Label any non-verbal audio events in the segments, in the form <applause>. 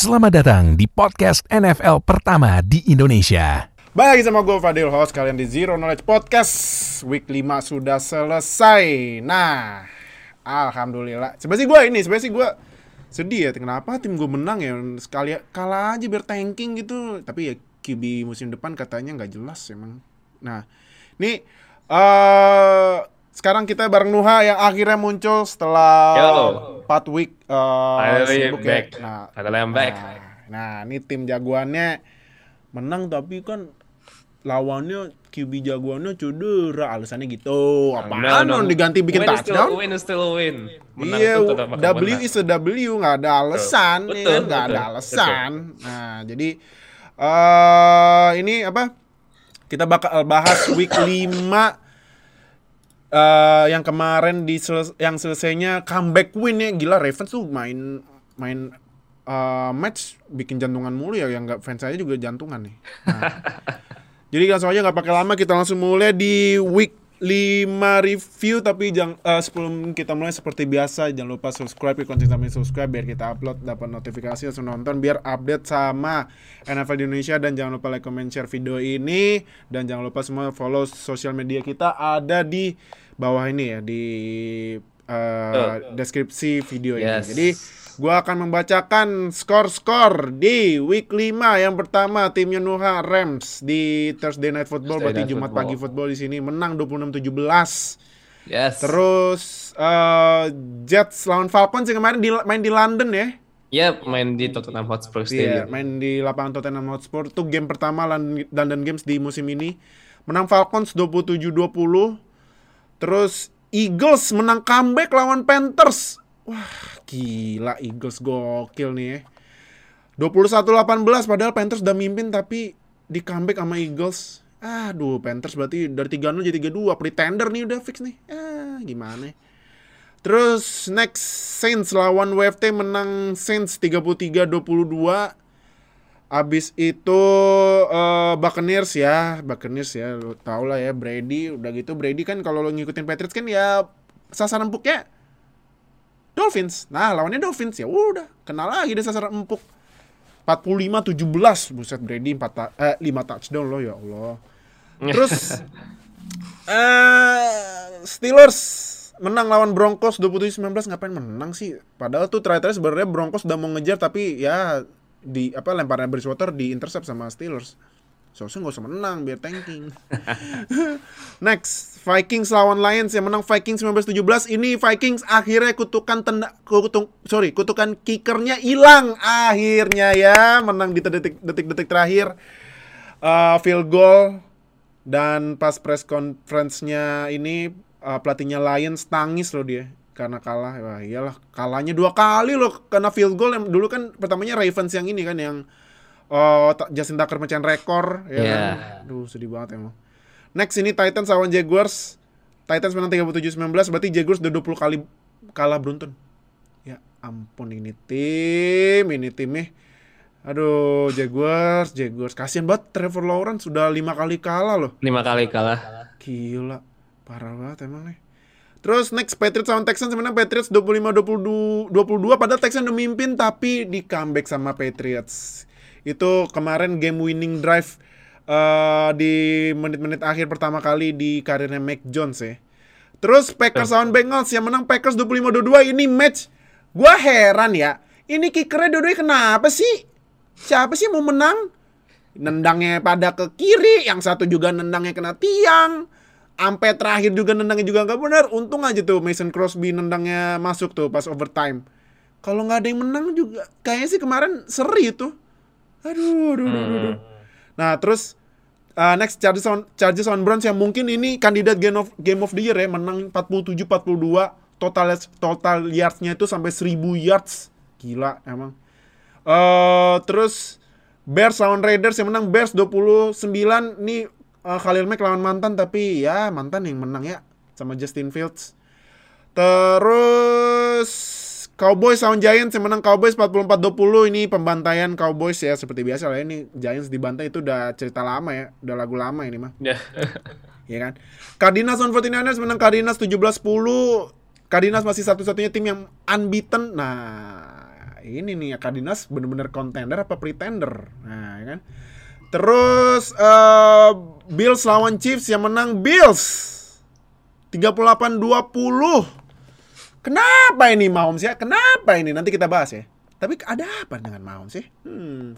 Selamat datang di podcast NFL pertama di Indonesia. Lagi sama gue Fadil host kalian di Zero Knowledge Podcast. Week 5 sudah selesai. Nah Alhamdulillah. Sebenarnya gue ini Sebenarnya gue sedih ya. Kenapa tim gue menang ya? Sekali kalah aja biar tanking gitu. Tapi ya QB musim depan katanya nggak jelas emang. Nah Nih uh, Sekarang kita bareng Nuha yang akhirnya muncul setelah Yo. 4 week uh, sibuk ya. back. Nah, Finally I'm back. Nah, nah, ini tim jagoannya menang tapi kan lawannya QB jagoannya cedera alasannya gitu. Apaan No, no. diganti bikin win is still touchdown? win is still win. Menang Iya, bakal W menang. is a W, nggak ada alasan, Betul, ya nggak ada betul, alasan. Nah, jadi eh ini apa? Kita bakal bahas week 5 eh yang kemarin di seles- yang selesainya comeback win ya. Gila Ravens tuh main main eh, match bikin jantungan mulu ya. Yang nggak fans saya juga jantungan nih. Nah, <laughs> jadi langsung aja nggak pakai lama kita langsung mulai di week 5 review. Tapi jangan eh, sebelum kita mulai seperti biasa jangan lupa subscribe konten kami subscribe biar kita upload dapat notifikasi langsung nonton biar update sama NFL di Indonesia. Dan jangan lupa like comment share video ini. Dan jangan lupa semua follow sosial media kita. Ada di bawah ini ya di eh, deskripsi video ini. Yes. Jadi gua akan membacakan skor-skor di week 5 yang pertama timnya Nuha Rams di Thursday Night Football Thursday berarti Night Jumat Football. pagi football di sini menang 26-17. Yes. Terus eh, Jets lawan Falcons yang kemarin di, main di London ya. Yep, main di Tottenham Hotspur Iya, Stadium. main di lapangan Tottenham Hotspur. Itu game pertama Lon- London Games di musim ini. Menang Falcons 27-20. Terus Eagles menang comeback lawan Panthers. Wah, gila Eagles gokil nih ya. 21-18 padahal Panthers udah mimpin tapi di comeback sama Eagles. Aduh, Panthers berarti dari 3-0 jadi 3-2. Pretender nih udah fix nih. Ah, gimana ya. Terus next Saints lawan WFT menang Saints 33-22. Abis itu eh, Buccaneers ya, Buccaneers ya, lo tau lah ya Brady, udah gitu Brady kan kalau lo ngikutin Patriots kan ya sasaran empuknya Dolphins. Nah, lawannya Dolphins ya udah, kenal lagi deh sasaran empuk. 45-17, buset Brady 4 ta- eh, 5 touchdown loh ya Allah. Terus <laughs> eh Steelers menang lawan Broncos 27-19 ngapain menang sih? Padahal tuh terakhir sebenarnya Broncos udah mau ngejar tapi ya di apa lemparan Bridgewater di intercept sama Steelers. Seharusnya nggak usah menang biar tanking. <laughs> Next, Vikings lawan Lions yang menang Vikings 19-17. Ini Vikings akhirnya kutukan tenda kutuk sorry, kutukan kickernya hilang akhirnya ya menang di detik detik-detik terakhir. Eh, field goal dan pas press conference-nya ini uh, pelatihnya Lions tangis loh dia karena kalah. Wah, iyalah, kalahnya dua kali loh karena field goal yang dulu kan pertamanya Ravens yang ini kan yang uh, Justin Tucker mecahin rekor ya Iya. kan. Duh, sedih banget emang. Next ini Titans lawan Jaguars. Titans menang 37-19 berarti Jaguars udah 20 kali kalah beruntun. Ya ampun ini tim, ini timnya. Aduh, Jaguars, Jaguars. Kasian banget Trevor Lawrence sudah lima kali kalah loh. Lima kali kalah. Gila, parah banget emang nih. Terus next Patriots lawan Texans menang Patriots 25-22 22 padahal Texans udah mimpin tapi di comeback sama Patriots. Itu kemarin game winning drive eh, di menit-menit akhir pertama kali di karirnya Mac Jones ya. Terus Packers lawan Bengals yang menang Packers 25-22 ini match. Gua heran ya. Ini kickernya dua-duanya kenapa sih? Siapa sih mau menang? Nendangnya pada ke kiri, yang satu juga nendangnya kena tiang. Ampe terakhir juga nendangnya juga nggak benar. Untung aja tuh Mason Crosby nendangnya masuk tuh pas overtime. Kalau nggak ada yang menang juga, kayaknya sih kemarin seri tuh. Aduh, aduh, aduh, aduh, aduh. Nah terus uh, next Chargers on Chargers on Browns yang mungkin ini kandidat game of game of the year ya menang 47-42 total total yardsnya itu sampai 1000 yards gila emang eh terus Bears lawan Raiders yang menang Bears 29 nih eh, Khalil Mack lawan mantan tapi ya mantan yang menang ya sama Justin Fields. Terus Cowboys lawan Giants yang menang. Cowboys 44-20 ini pembantaian Cowboys ya seperti biasa lah. Ini Giants dibantai itu udah cerita lama ya udah lagu lama ini mah. Ya. <laughs> ya kan? Cardinals lawan 49ers menang. Cardinals 17-10 Cardinals masih satu-satunya tim yang unbeaten. Nah ini nih Cardinals bener-bener contender apa pretender. Nah, ya kan. Terus eh, Bills lawan Chiefs yang menang Bills. 38-20. Kenapa ini Mahomes ya? Kenapa ini? Nanti kita bahas ya. Tapi ada apa dengan Mahomes sih? Hmm.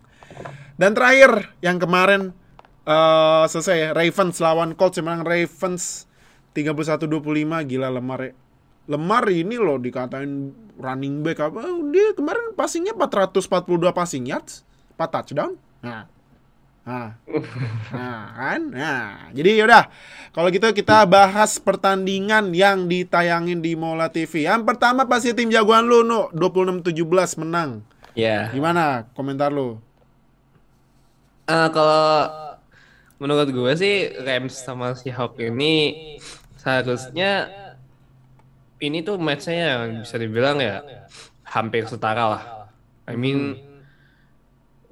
Dan terakhir yang kemarin eh selesai ya, Ravens lawan Colts yang menang Ravens 31-25 gila lemar ya. Lemar ini loh dikatain running back apa dia kemarin passingnya 442 passing yards 4 touchdown nah nah, nah kan? Nah jadi yaudah kalau gitu kita bahas pertandingan yang ditayangin di Mola TV yang pertama pasti tim jagoan lu no 26-17 menang. Ya. gimana komentar lu? Eh, kalau menurut gue sih Rams sama Seahawks ini seharusnya ini tuh matchnya yang bisa dibilang ya hampir setara lah. I mean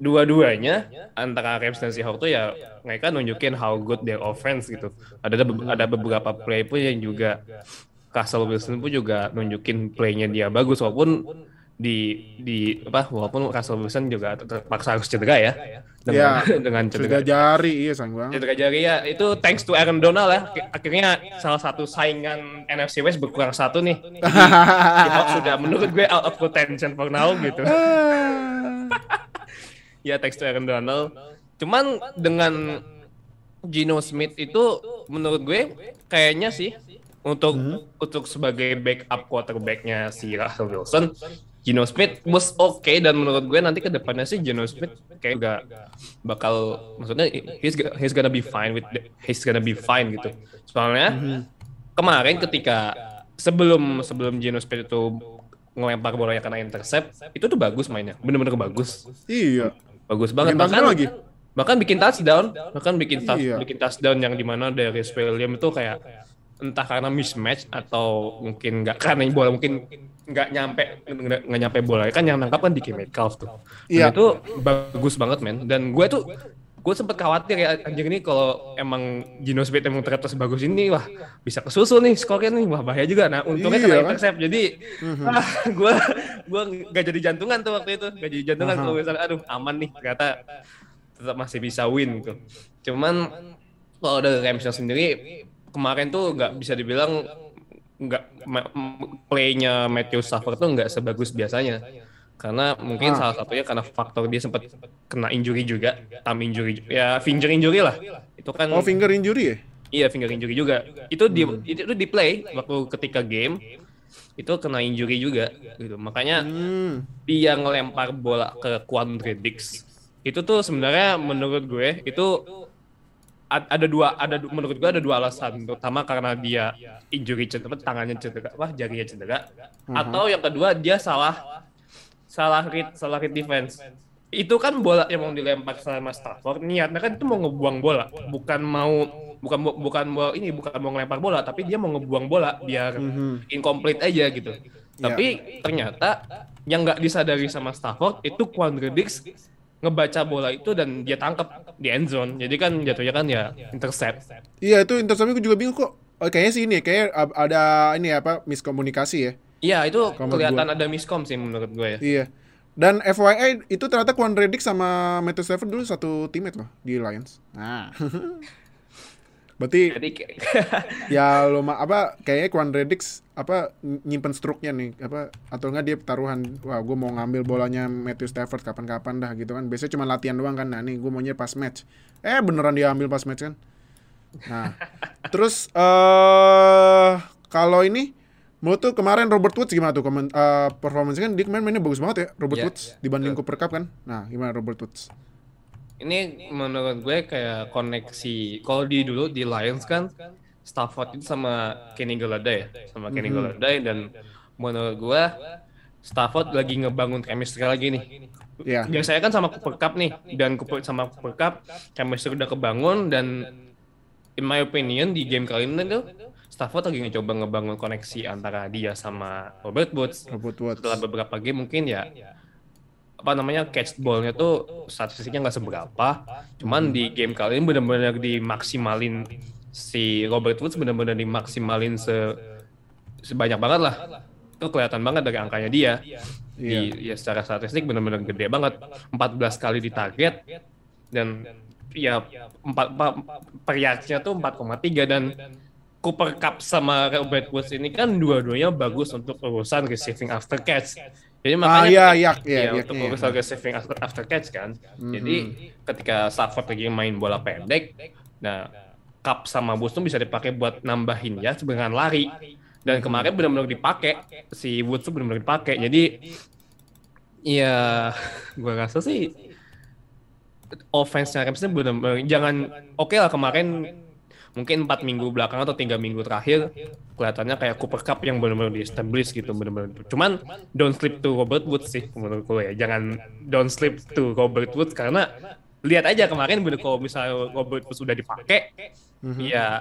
dua-duanya antara Rams dan Seahawks tuh ya mereka nunjukin how good their offense gitu. Ada ada beberapa play pun yang juga Russell Wilson pun juga nunjukin playnya dia bagus walaupun di di apa walaupun Russell Wilson juga terpaksa harus cedera ya. Dengan Ya, <laughs> dengan cedera. jari iya sayang banget. Cedera jari ya itu thanks to Aaron Donald ya. Ak- akhirnya salah satu saingan NFC West berkurang satu nih. Jadi, <laughs> sudah menurut gue out of contention for now gitu <laughs> ya thanks to Aaron Donald. Cuman dengan Gino Smith itu menurut gue kayaknya sih untuk untuk sebagai backup quarterbacknya si Russell Wilson Gino Smith was okay. Dan menurut gue nanti ke depannya sih Gino Smith kayak gak bakal maksudnya he's he's gonna be fine with the- he's gonna be fine gitu. Soalnya kemarin ketika sebelum sebelum Gino Smith itu ngelempar bolanya kena intercept itu tuh bagus mainnya. Bener-bener bagus. Iya bagus banget Bikin touchdown lagi. bahkan bikin touchdown bahkan bikin touch- Iya. bikin touchdown yang di mana dari William itu kayak entah karena mismatch atau mungkin nggak karena bola mungkin nggak nyampe nggak nyampe bola kan yang nangkap kan Dickie Metcalf tuh Iya. Itu bagus banget men dan gue tuh gue sempet khawatir ya anjing ini kalau emang Gino Smith emang ternyata sebagus ini wah bisa kesusul nih skornya nih. Wah bahaya juga. Nah untungnya Iya kena kan? intercept. Jadi gue gue gak jadi jantungan tuh waktu itu. Gak jadi jantungan kalau misalnya aduh aman nih ternyata tetap masih bisa win gitu cuman kalau dari Ramsnya sendiri kemarin tuh nggak bisa dibilang nggak playnya Matthew Stafford tuh nggak sebagus biasanya karena mungkin salah satunya karena faktor dia sempat kena injury juga thumb injury ya finger injury lah itu kan oh finger injury ya Iya finger injury juga. Itu di itu, itu di play waktu ketika game itu kena injury juga gitu. Makanya hmm. dia ngelempar bola ke Quandre Dix. Itu tuh sebenarnya menurut gue itu ad- ada dua ada menurut gue ada dua alasan terutama karena dia injury cedera tangannya cedera apa jarinya cedera atau yang kedua dia salah salah read salah read defense. Itu kan bola yang mau dilempar sama Stafford niatnya kan itu mau ngebuang bola. Bukan mau bukan bu- bukan mau ini bukan mau ngelempar bola tapi dia mau ngebuang bola biar incomplete aja gitu. Tapi ternyata yang nggak disadari sama Stafford itu Quandre Dix ngebaca bola itu dan dia tangkap di end zone. Jadi kan jatuhnya kan ya intercept. Iya itu interceptnya gue juga bingung kok. Oh, kayaknya sih ini ya, kayak ada ini apa miskomunikasi ya iya itu menurut kelihatan ada miskom sih menurut gue ya Iya. Dan FYI itu ternyata Quandre Dix sama Matthew Stafford dulu satu teammate loh di Lions. Nah. <laughs> Berarti <laughs> ya lo ma- apa kayaknya Quandre Dix apa ny- nyimpen struknya nih apa atau enggak dia taruhan wah gue mau ngambil bolanya Matthew Stafford kapan-kapan dah gitu kan biasanya cuma latihan doang kan nah nih gue maunya pas match eh beneran dia ambil pas match kan nah <laughs> terus eh kalau ini menurut tuh kemarin Robert Woods gimana tuh komen eh, performance kan dia kemarin mainnya bagus banget ya Robert Iya, Woods dibanding Cooper Cup kan? Nah gimana Robert Woods? Ini menurut gue kayak koneksi kalau di dulu di Lions kan Stafford itu sama Kenny Golladay ya sama Kenny Golladay dan menurut gue Stafford lagi ngebangun chemistry lagi nih. Ya biasanya kan sama Cooper Cup nih dan Cooper sama Cooper Cup chemistry udah kebangun dan in my opinion di game kali ini tuh Stafford lagi ngecoba ngebangun koneksi antara dia sama Robert Woods. Robert Woods. Setelah beberapa game mungkin ya apa namanya catch ballnya tuh statistiknya nggak seberapa. Cuman di game kali ini benar-benar dimaksimalin si Robert Woods benar-benar dimaksimalin se sebanyak banget lah. Itu kelihatan banget dari angkanya dia. Di ya secara statistik benar-benar gede banget. 14 kali di target dan ya empat empat periaknya tuh 4,3 dan Cooper Cup sama Robert Woods ini kan dua-duanya bagus untuk urusan receiving after catch. Jadi makanya Ah, iya, ketika- iya, iya, iya, iya, untuk iya. urusan receiving after, after catch kan. Jadi ketika Stafford lagi main bola pendek, nah Cup sama Woods tuh bisa dipakai buat nambahin ya dengan lari. Dan kemarin benar-benar dipakai si Woods tuh benar-benar dipakai. Jadi ya gua rasa sih offense-nya Rams benar-benar jangan oke lah kemarin mungkin empat minggu belakang atau tiga minggu terakhir kelihatannya kayak Cooper Cup yang benar-benar di establish gitu benar-benar cuman don't slip to Robert Woods sih menurut gue ya jangan don't slip to Robert Woods karena lihat aja kemarin bener kalau misalnya Robert Woods sudah dipakai ya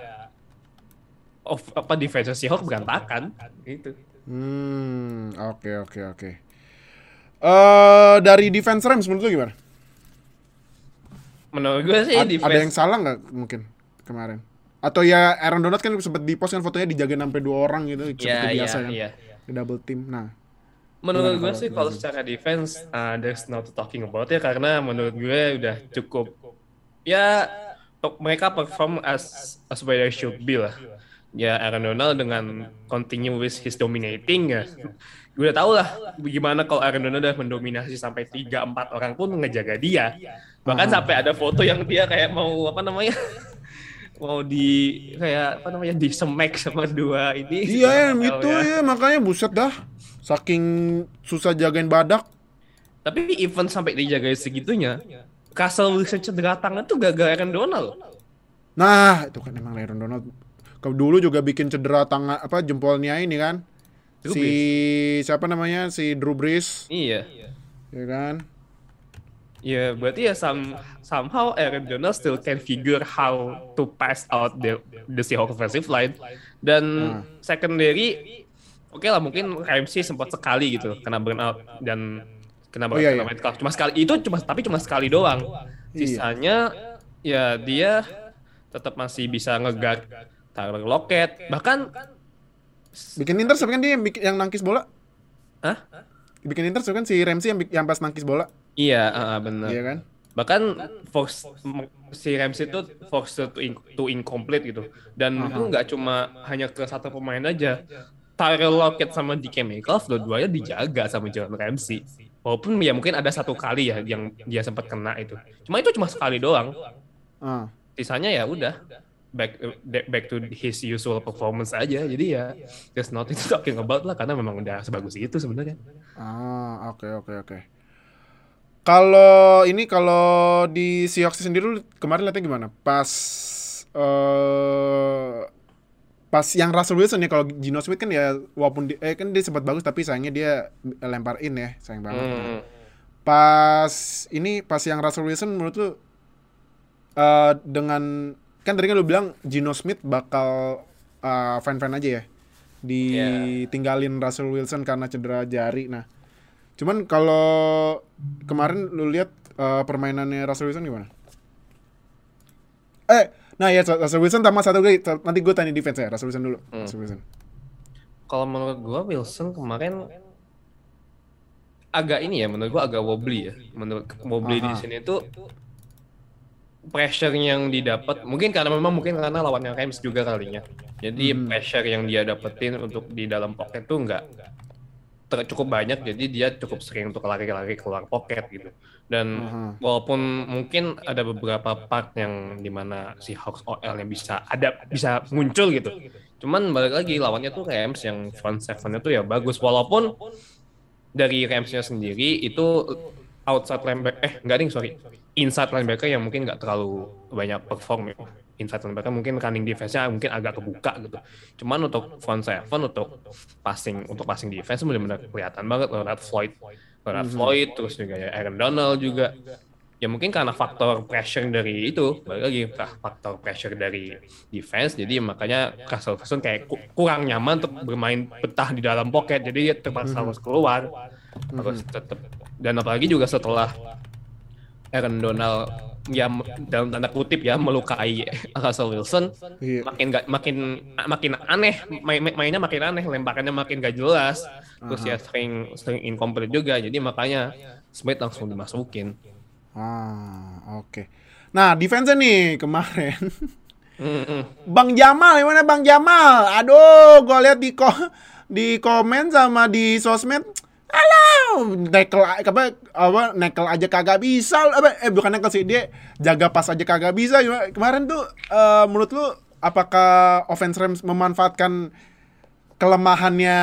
off, apa defense Seahawks berantakan gitu Hmm, oke oke oke. Eh dari defense Rams menurut lu gimana? menurut gue sih A- defense ada yang salah nggak mungkin kemarin? Atau ya Aaron Donald kan sempat di post kan fotonya dijagain sampai dua orang gitu seperti ya, biasa ya, kan. Di double team. Nah, Menurut gue kalau- sih kalau secara defense uh, there's not talking about ya karena menurut gue udah cukup ya mereka perform as as where they should be lah. Ya Aaron Donald dengan continue with his dominating ya. Gue udah tau lah gimana kalau Aaron Donald udah mendominasi sampai 3 4 orang pun ngejaga dia. Bahkan sampai ada foto yang dia kayak mau apa namanya? Mau di kayak apa namanya di smack sama dua ini. iya ya NFL gitu ya makanya buset dah. Saking susah jagain badak. Tapi event sampai dijagain segitunya, Russell Wilson cedera tangan tuh gara-gara Aaron Donald. Nah, itu kan emang Aaron Donald ke dulu juga bikin cedera tangan apa jempolnya ini kan. Drew si siapa namanya? Si Drew Brees, Iya. ya kan? Ya berarti ya some, somehow Aaron Donald still can figure how to pass out the the Seahawks offensive line dan secondary oke lah mungkin Ramsey sempat sekali gitu kena burnout dan kena Oh, iya, kena iya. Metcalf. cuma sekali itu cuma tapi cuma sekali doang Iya. sisanya ya dia tetap masih bisa ngeguard Tyler Lockett bahkan Bikin intercept kan dia yang, nangkis bola. Hah? Bikin intercept kan si Ramsey yang, yang pas nangkis bola. Iya, uh, benar. Iya kan? Bahkan force m- si Ramsey itu force to, in- to incomplete gitu. Dan itu nggak cuma hanya ke satu pemain aja. Tyrell Lockett sama DK Metcalf dua-duanya dijaga sama Jalen Ramsey. Walaupun ya mungkin ada satu kali ya yang dia sempat kena itu. Cuma itu cuma sekali doang. Ah. Sisanya ya udah back back to his usual performance aja. Jadi ya there's nothing to talking about lah karena memang udah sebagus itu sebenarnya. Ah, oke oke oke. Kalau ini kalau di Seahawks sendiri lu kemarin lihatnya gimana? Pas eh pas yang Russell Wilson ya kalau Gino Smith kan ya walaupun di, eh kan dia sempat bagus tapi sayangnya dia lempar in ya, sayang banget. Hmm. Pas ini pas yang Russell Wilson menurut lu eh dengan kan tadi kan lu bilang Gino Smith bakal eh, fine-fine aja ya ditinggalin Russell Wilson karena cedera jari. Nah, cuman kalau kemarin lu lihat eh, permainannya Russell Wilson gimana? Eh, nah ya Russell Wilson tambah satu lagi. Nanti gue tanya defense ya, Russell Wilson dulu. Russell Wilson. Kalau menurut gua Wilson kemarin agak ini ya, menurut gua agak wobbly ya. Menurut wobbly di Aha. sini tuh pressure yang didapat mungkin karena memang mungkin karena lawannya Rams juga kalinya. Jadi pressure yang dia dapetin untuk di dalam pocket tuh nggak cukup banyak jadi dia cukup sering untuk lari-lari keluar pocket gitu. Dan Aha. walaupun mungkin ada beberapa part yang di mana si Hawks OL-nya bisa ada bisa muncul gitu. Cuman balik lagi lawannya tuh Rams yang front seven-nya tuh ya bagus walaupun dari Rams-nya sendiri itu outside linebacker eh enggak ding sorry inside linebacker yang mungkin nggak terlalu banyak perform ya. Inside linebacker mungkin running defense-nya mungkin agak kebuka gitu. Cuman untuk front seven untuk passing untuk passing defense benar-benar kelihatan banget Leonard Floyd. Leonard Floyd terus juga ya Aaron Donald juga. Ya mungkin karena faktor pressure dari itu, balik lagi faktor pressure dari defense, jadi makanya Russell Wilson kayak ku- kurang nyaman untuk bermain betah di dalam pocket, jadi terpaksa harus keluar, harus tetap. Dan apalagi juga setelah Aaron Donald ya dalam tanda kutip ya melukai Russell Wilson Iya. makin gak makin makin aneh main, main- mainnya makin aneh lemparannya makin gak jelas terus ya sering sering incomplete juga jadi makanya Smith langsung dimasukin Ah, oke. Nah, defense nih kemarin. Mm, mm. Bang Jamal, gimana Bang Jamal? Aduh, gua lihat di ko di komen sama di sosmed. Alah, nekel apa apa nekel aja kagak bisa. Apa eh bukan nekel sih, dia jaga pas aja kagak bisa. Kemarin tuh eh, menurut lu apakah offense Rams memanfaatkan kelemahannya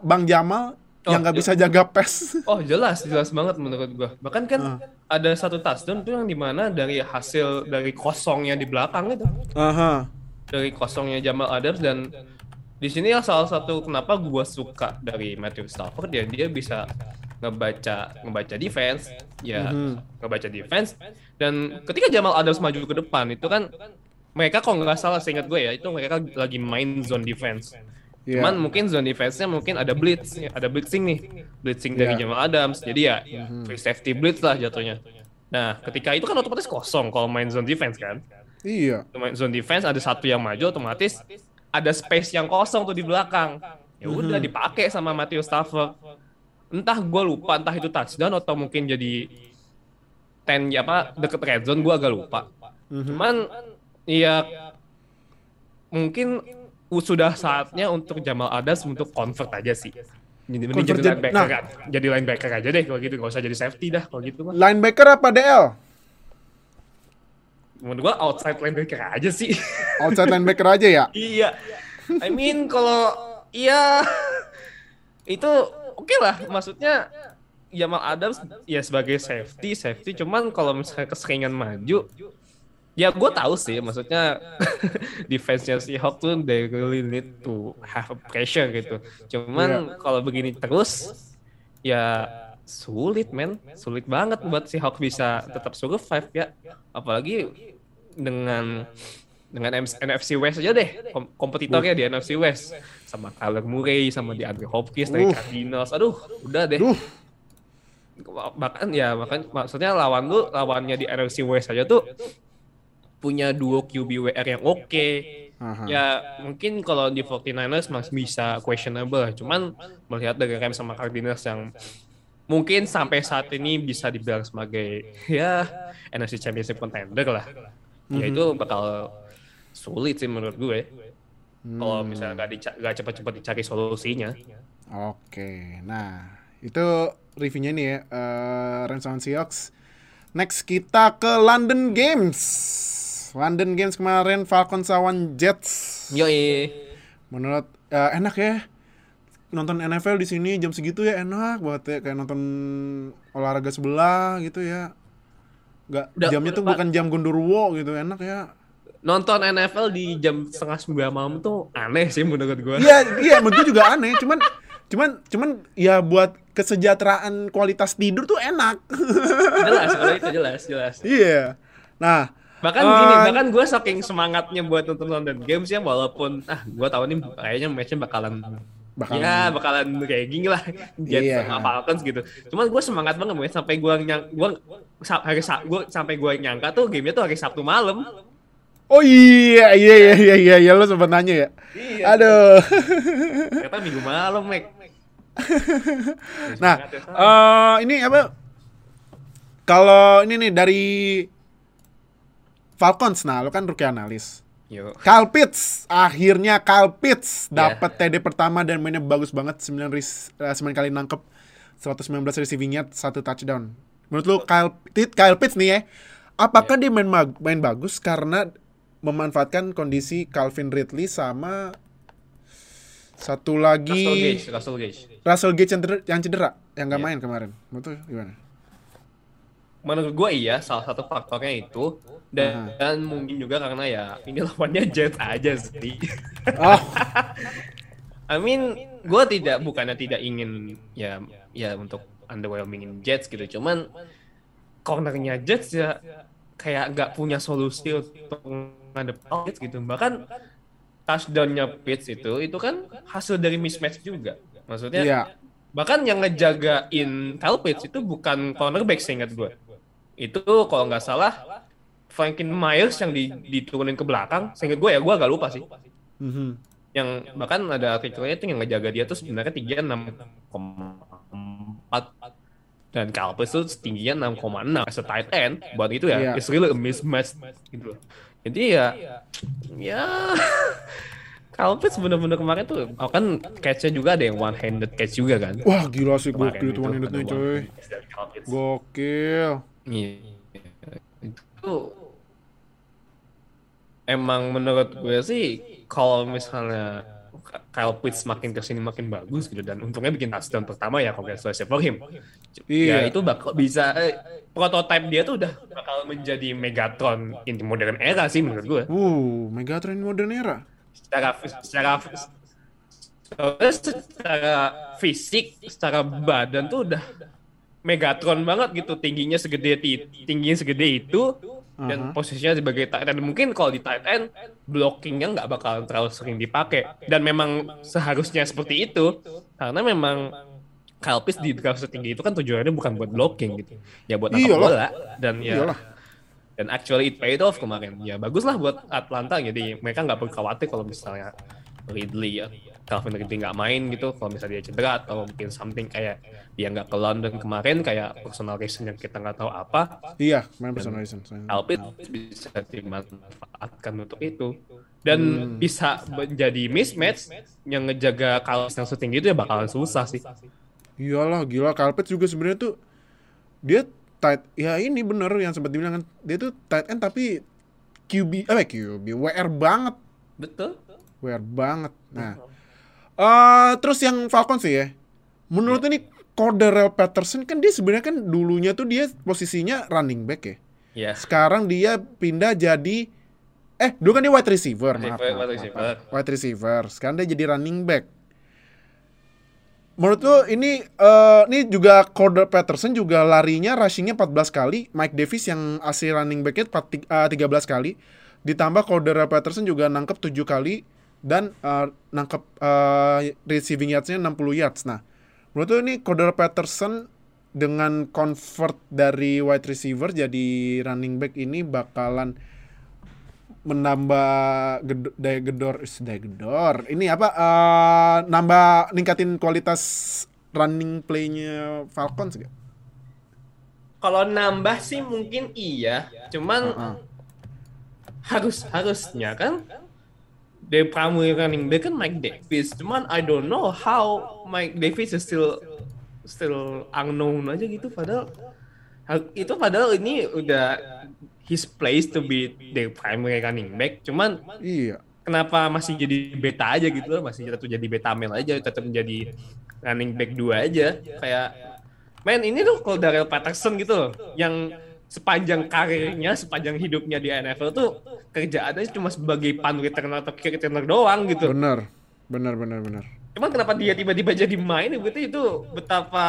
Bang Jamal Oh, yang nggak iya. bisa jaga pass? Oh jelas, jelas banget menurut gua. Bahkan kan Ah. ada satu touchdown tuh yang di mana dari hasil dari kosongnya di belakang itu, Aha. dari kosongnya Jamal Adams dan di sini ya salah satu kenapa gua suka dari Matthew Stafford ya dia bisa ngebaca ngebaca defense, ya Mhm. ngebaca defense dan ketika Jamal Adams maju ke depan itu kan mereka kok nggak salah seingat gue ya itu mereka lagi main zone defense. Iya. Cuman mungkin zone defense-nya mungkin ada blitz, ada blitzing nih, blitzing dari Iya. Jamal Adams. Jadi ya free safety blitz lah jatuhnya. Nah, ketika itu kan otomatis kosong kalau main zone defense kan. Iya. Main zone defense ada satu yang maju otomatis ada space yang kosong tuh di belakang. Ya udah dipakai sama Matthew Stafford. Entah gue lupa entah itu touchdown atau mungkin jadi ten ya apa deket red zone gue agak lupa. Cuman ya mungkin sudah saatnya untuk Jamal Adams untuk convert aja sih. Jadi mending jadi jadi- linebacker, nah. kan. jadi linebacker aja deh kalau gitu, nggak usah jadi safety dah kalau gitu mah. Linebacker apa DL? Menurut gua outside linebacker aja sih. <laughs> Outside linebacker aja ya? iya. I mean kalau iya itu oke lah, maksudnya Jamal Adams ya sebagai safety, safety cuman kalau misalnya keseringan maju Ya gue tahu sih, maksudnya <laughs> defense-nya si Hawk tuh they really need to have a pressure gitu. Cuman kalau begini terus, ya sulit men, sulit banget buat si Hawk bisa tetap survive ya. Apalagi dengan dengan NFC West aja deh, kom- kompetitornya di NFC West sama Kyler Murray, sama di Andre Hopkins dari Uh. Cardinals. Aduh, udah deh. Duh. Bahkan ya, bahkan maksudnya lawan lu lawannya di NFC West aja tuh punya duo QBWR yang oke. Aha. Ya mungkin kalau di 49ers masih bisa questionable. Cuman melihat dari Rams sama Cardinals yang mungkin sampai saat ini bisa dibilang sebagai ya NFC Championship contender lah. Ya itu bakal sulit sih menurut gue. Kalau misalnya nggak dica- cepat-cepat dicari solusinya. Oke, nah itu reviewnya nih ya eh, Rams Seahawks. Next kita ke London Games. London Games kemarin Falcons lawan Jets. Yoi. Menurut eh, enak ya nonton NFL di sini jam segitu ya enak banget ya kayak nonton olahraga sebelah gitu ya. Gak Udah- jamnya tuh bukan jam gondorwo gitu enak ya. Nonton NFL di jam setengah sembilan malam tuh aneh sih menurut gue. Iya, iya, menurut gue juga aneh. Cuman, cuman, cuman, ya buat kesejahteraan kualitas tidur tuh enak. jelas kalau itu jelas jelas. Iya. Nah, Bahkan Eh, gini, bahkan gue saking semangatnya buat nonton London Games ya walaupun ah gue tahu nih kayaknya matchnya bakalan Bakalan- ya bakalan kayak gini lah Jets Iya. sama Falcons gitu. Cuman gue semangat banget ya sampai gue nyang gue hari Sa- gua, sampai gue nyangka tuh gamenya tuh hari Sabtu malam. oh iya, iya, iya, iya, iya, iya, lo sempat nanya ya. Iya. Aduh. Ternyata minggu malam, Mek. Nah, ya, eh ini apa? Kalau ini nih dari Falcons, nah lo kan rookie analis. Yo. Kyle Pitts, akhirnya Kyle Pitts Iya. dapat TD pertama dan mainnya bagus banget 9 ris, eh, 9 kali nangkep 119 receiving yard, satu touchdown. Menurut lu Kyle, Pitt- Kyle Pitts nih ya, apakah Iya. dia main main bagus karena memanfaatkan kondisi Calvin Ridley sama satu Russell lagi Gage, Russell Gage. Russell Gage yang cedera, yang, cedera, yang nggak Iya. main kemarin. Menurut lu gimana? Menurut gue iya, salah satu faktornya itu dan, dan mungkin juga karena ya ini lawannya Jets aja sih. Oh, <laughs> I mean, gue tidak bukannya tidak ingin ya ya untuk underwhelmingin Jets gitu, cuman cornernya Jets ya kayak nggak punya solusi untuk ngadepin Jets gitu. Bahkan touchdownnya Pitts itu itu kan hasil dari mismatch juga. Maksudnya iya. bahkan yang ngejagain Kyle Pitts itu bukan cornerback seingat gue. Itu kalau nggak salah Franklin Myers yang di, diturunin ke belakang, seingat gue ya gue agak lupa sih. Mhm. Yang bahkan ada artikelnya tuh yang ngejaga dia tuh sebenarnya tingginya 6,4 dan Calpers tuh tingginya 6,6 as a tight end buat itu ya Iya. it's really a mismatch gitu loh. Jadi ya ya <laughs> Calpers bener-bener kemarin tuh oh kan catch-nya juga ada yang one handed catch juga kan. Wah gila sih gokil itu one handednya coy. Gokil. Iya. Itu emang menurut gue sih kalau misalnya Kyle Pitts makin ke sini makin bagus gitu dan untungnya bikin touchdown pertama ya congratulations for him. Iya. Ya itu bakal bisa eh, prototype dia tuh udah bakal menjadi Megatron in modern era sih menurut gue. Uh, Megatron modern era. Secara secara secara fisik, secara badan tuh udah Megatron banget gitu tingginya segede ti- tingginya segede itu dan posisinya sebagai tight end mungkin kalau di tight end blockingnya nggak bakal terlalu sering dipakai. Dan memang seharusnya seperti itu karena memang Kyle Pitts di draft setinggi itu kan tujuannya bukan buat blocking gitu. Ya buat nangkap bola dan ya Iyalah. dan actually it paid off kemarin. Ya bagus lah buat Atlanta jadi mereka nggak perlu khawatir kalau misalnya Ridley ya. Calvin Ridley nggak main gitu kalau misalnya dia cedera atau mungkin something kayak dia nggak ke London kemarin kayak personal reason yang kita nggak tahu apa. Iya, main personal reason. Alpit bisa dimanfaatkan untuk itu. Dan Hmm. bisa menjadi mismatch yang ngejaga Calvin yang setinggi itu ya bakalan susah sih. Iyalah, gila. Carpet juga sebenarnya tuh dia tight ya ini bener yang sempat dibilang kan dia tuh tight end tapi QB eh QB WR banget. Betul WR banget. Nah. Eh terus yang Falcons sih ya. Menurut ini Cordarrelle Patterson kan dia sebenarnya kan dulunya tuh dia posisinya running back ya. Ya sekarang dia pindah jadi eh dulu kan dia wide receiver maaf, wide receiver. maaf. wide receiver. Sekarang dia jadi running back. Menurut lu ini eh ini juga Cordell Patterson juga larinya rushingnya 14 kali. Mike Davis yang asli running backnya 4 eh, 13 kali. Ditambah Cordell Patterson juga nangkep 7 kali dan eh, nangkep eh, receiving yards-nya 60 yards nah menurut ini Cordell Patterson dengan convert dari wide receiver jadi running back ini bakalan menambah ged- daya gedor is, daya gedor ini apa eh, nambah ningkatin kualitas running playnya Falcons gak? kalau nambah sih mungkin iya cuman Heeh. harus harusnya kan the primary running back kan Mike Davis. Cuman I don't know how Mike Davis is still still unknown aja gitu. Padahal hal- itu padahal ini udah his place to be the primary running back. Cuman Iya. kenapa masih jadi beta aja gitu loh? Masih tetap jadi beta male aja tetap menjadi running back dua aja. Kayak men ini tuh kalau Darrell Patterson gitu loh yang sepanjang karirnya sepanjang hidupnya di NFL tuh kerjaannya cuma sebagai punt returner atau kick returner doang gitu Bener. Bener bener bener. cuman kenapa dia tiba-tiba jadi main berarti itu betapa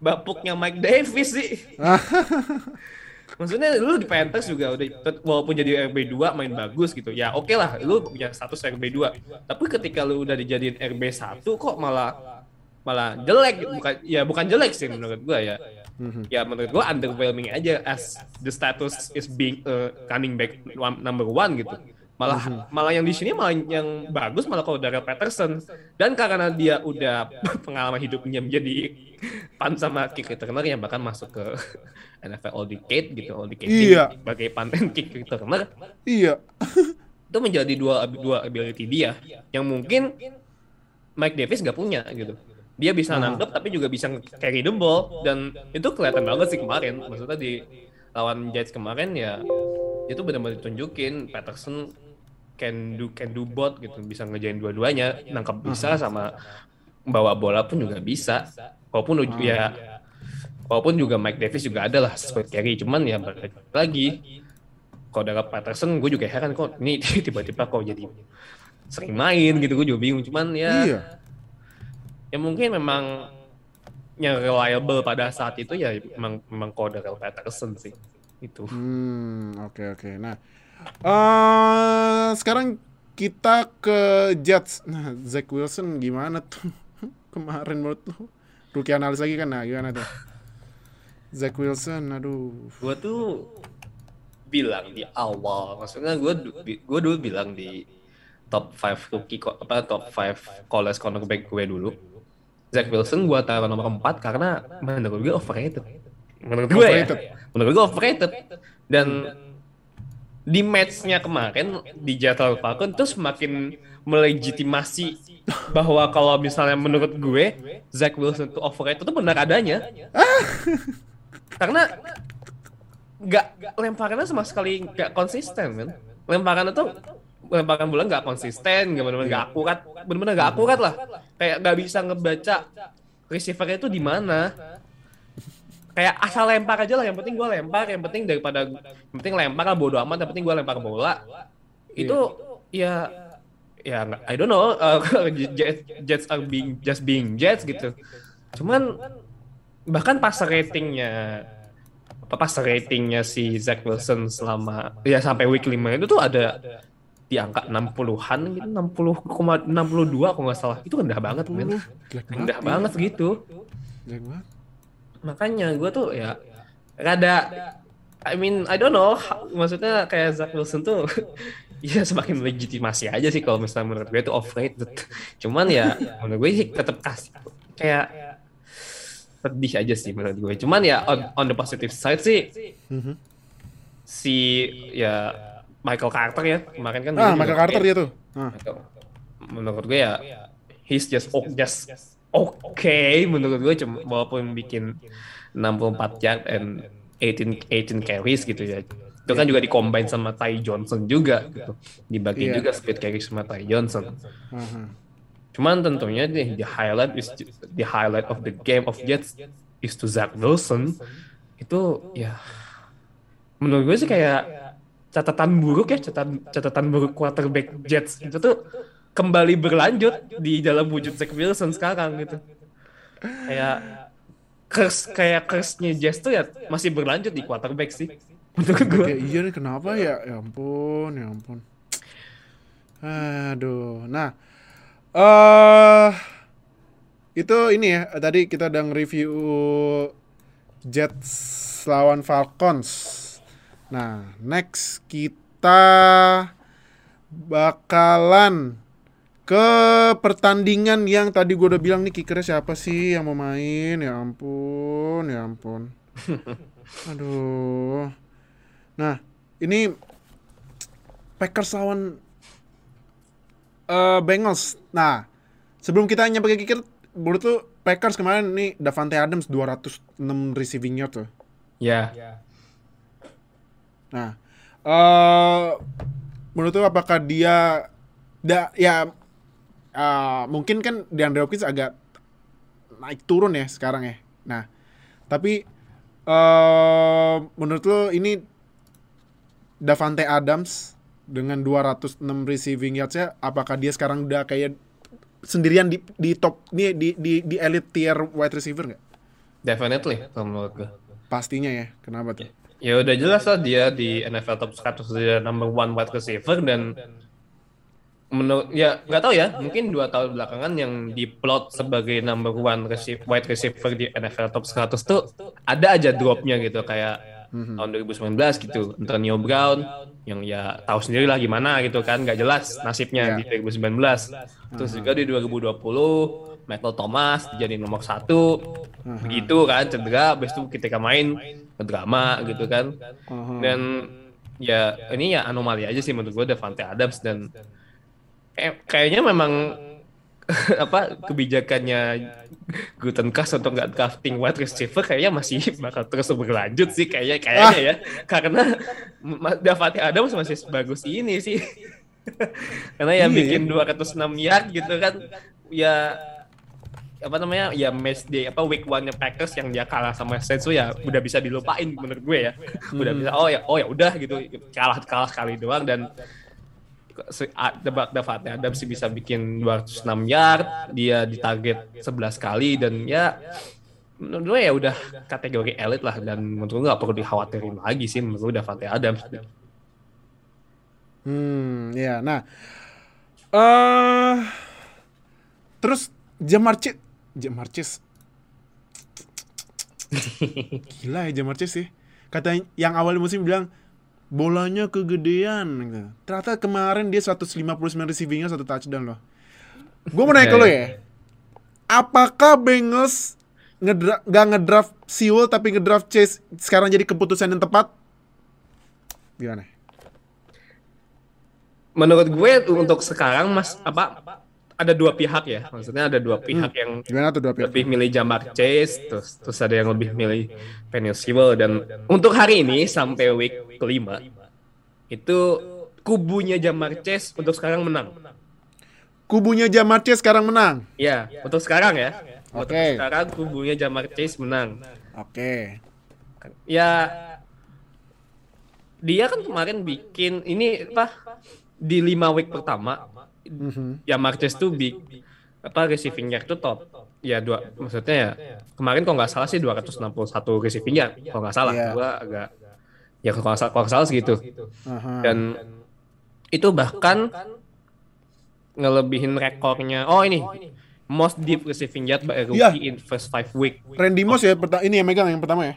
bapuknya Mike Davis sih <laughs> Maksudnya lu di Panthers juga udah walaupun jadi RB2 main bagus gitu. Ya oke lah, lu punya status RB2. Tapi ketika lu udah dijadiin RB1 kok malah malah jelek bukan ya bukan jelek sih menurut gua ya. Ya menurut gua underwhelming aja as the status is being a running back number one gitu. Malah malah yang di sini malah yang bagus malah kalau Darrell Patterson dan karena dia udah <laughs> pengalaman hidupnya menjadi pan sama kick returner yang bahkan masuk ke <laughs> NFL All Decade gitu All Decade Iya. sebagai panten <laughs> kick returner Iya. itu menjadi dua dua ability dia yang mungkin Mike Davis nggak punya gitu dia bisa nangkep tapi juga bisa carry the ball. Dan itu kelihatan banget sih kemarin. Maksudnya di lawan Jets kemarin ya itu benar-benar ditunjukin. Patterson can do can do both gitu. Bisa ngejain dua-duanya. Nangkep bisa sama bawa bola pun juga bisa. Walaupun uj- ya walaupun juga Mike Davis juga ada lah split carry. Cuman ya balik lagi kalau ada Patterson gue juga heran kok ini <laughs> tiba-tiba kok jadi sering main gitu. Gue juga bingung. Cuman ya Iya. Ya mungkin memang yang reliable pada saat itu ya memang memang Cordell Patterson sih itu Hmm, oke oke. Nah, eh sekarang kita ke Jets. Nah, Zach Wilson gimana tuh <laughs> kemarin menurut lu? Rookie analis lagi kan, nah gimana tuh? Zach Wilson, aduh. gue tuh bilang di awal maksudnya gue gue dulu bilang di top 5 rookie apa top 5 college cornerback gue dulu Zach Wilson gue taruh nomor 4 karena menurut gue overrated. Menurut gue ya? menurut gue overrated. Dan di matchnya kemarin di Seattle Falcon tuh semakin melegitimasi bahwa kalau misalnya menurut gue Zach Wilson tuh overrated itu benar adanya. Karena nggak lemparannya sama sekali nggak konsisten kan lemparannya tuh lemparan bola nggak konsisten nggak benar-benar nggak akurat. Benar-benar nggak akurat lah. Kayak nggak bisa ngebaca receivernya itu di mana. Kayak asal lempar aja lah yang penting gue lempar yang penting daripada yang penting lempar lah bodo amat yang penting gue lempar bola. Itu ya ya nggak I don't know uh, <laughs> Jets, Jets are being just being Jets gitu. Cuman bahkan pas ratingnya apa pas ratingnya si Zach Wilson selama ya sampai week 5 itu tuh ada di angka 60-an gitu 60,62 kalau nggak salah. Itu rendah banget men. Rendah banget gitu. Jelek banget. makanya gue tuh ya rada I mean I don't know maksudnya kayak Zach Wilson tuh <laughs> ya semakin legitimasi aja sih kalau misalnya menurut gue itu overrated. Cuman ya menurut gue sih tetap kasih kayak pedih aja sih menurut gue cuman ya on, on the positive side sih Mhm. si ya Michael Carter ya kemarin kan Ah, dia Michael juga- Carter dia tuh. Ah. menurut gue ya he's just oh, just oke menurut gue cuma walaupun bikin 64 yard and 18 18 carries gitu ya. itu kan juga dikombin sama Ty Johnson juga gitu. Dibagi Iya. juga speed carry sama Ty Johnson. Cuman tentunya nih the highlight is the highlight of the game of Jets is to Zach Wilson. Itu ya menurut gue sih kayak catatan buruk ya catatan catatan buruk quarterback Jets itu tuh kembali berlanjut di dalam wujud Zach Wilson sekarang gitu kayak curse kayak curse-nya Jets tuh ya masih berlanjut di quarterback sih menurut gue Kayak iya nih kenapa ya? Ya ampun, ya ampun. Aduh. Nah, eh itu ini ya, tadi kita udah nge-review Jets lawan Falcons. Nah, next kita bakalan ke pertandingan yang tadi gue udah bilang nih kickernya siapa sih yang mau main? Ya ampun ya ampun. <laughs> Aduh. Nah ini Packers lawan eh, Bengals. Nah sebelum kita nyampe ke kicker menurut tuh Packers kemarin nih Davante Adams 206 receiving yard tuh. Ya Nah, eh menurut lu apakah dia da, ya eh, mungkin kan DeAndre Hopkins agak naik turun ya sekarang ya. Nah, tapi eh menurut lu ini Davante Adams dengan 206 receiving yards-nya apakah dia sekarang udah kayak sendirian di di top nih di di di elite tier wide receiver nggak? definitely kalau menurut gue Pastinya ya. Kenapa tuh? Ya udah jelas lah dia di NFL top 100 dia number one wide receiver dan menurut ya nggak tahu ya mungkin dua tahun belakangan yang diplot sebagai number one receive, wide receiver di NFL top 100 tuh ada aja dropnya gitu kayak tahun 2019 gitu Antonio Brown yang ya tahu sendiri lah gimana gitu kan nggak jelas nasibnya Iya. di 2019 terus juga di 2020 Michael Thomas jadi nomor satu. Begitu kan cedera habis itu ketika main drama gitu kan. Aha. dan ya ini ya anomali aja sih menurut gue Davante Adams dan kayak- kayaknya memang <laughs> apa kebijakannya Gutenkast untuk nggak drafting wide receiver kayaknya masih <laughs> bakal terus berlanjut sih kayaknya kayaknya ya. Karena Davante Adams masih bagus ini sih. <laughs> Karena ya Iya. ya. bikin 206 yard gitu kan ya apa namanya ya match day apa week one nya Packers yang dia kalah sama Saints tuh ya udah bisa dilupain menurut gue ya. Udah bisa oh ya oh ya udah gitu kalah kalah sekali doang dan se- a- Deva- Davante Adams sih bisa bikin 206 yard dia ditarget 11 kali dan ya menurut gue ya udah kategori elit lah dan menurut gue nggak perlu dikhawatirin lagi sih menurut gue Davante Adams. Hmm, ya. Nah, eh terus Jamar Chase, Jamar Chase, Gila ya Jamar Chase sih. Kata yang awal musim bilang bolanya kegedean. gitu. Ternyata kemarin dia 159 receivingnya satu touchdown loh. Gue mau nanya ke lo ya. ya. Apakah Bengals ngedra gak ngedraft Sewell tapi ngedraft Chase sekarang jadi keputusan yang tepat? Gimana? Menurut gue untuk sekarang mas apa ada dua pihak ya. Maksudnya ada dua pihak yang Gimana tuh dua pihak? lebih milih Jamar Chase, terus terus ada yang lebih milih Penny Sewell dan untuk hari ini sampai week kelima itu kubunya Jamar Chase untuk sekarang menang. Kubunya Jamar Chase sekarang menang. Ya, untuk sekarang ya. Untuk Oke. sekarang kubunya Jamar Chase menang. Oke. Ya dia kan kemarin bikin ini apa di lima week pertama Mhm. ya Marquez tuh big apa receiving yard tuh top ya dua maksudnya ya kemarin kalau nggak salah sih 261 receiving yard kalau nggak salah Iya. gua agak ya kalau nggak salah kalau salah segitu dan itu bahkan ngelebihin rekornya oh ini most deep receiving yard by a rookie Iya. in first five week Randy Moss ya ini yang megang yang pertama ya.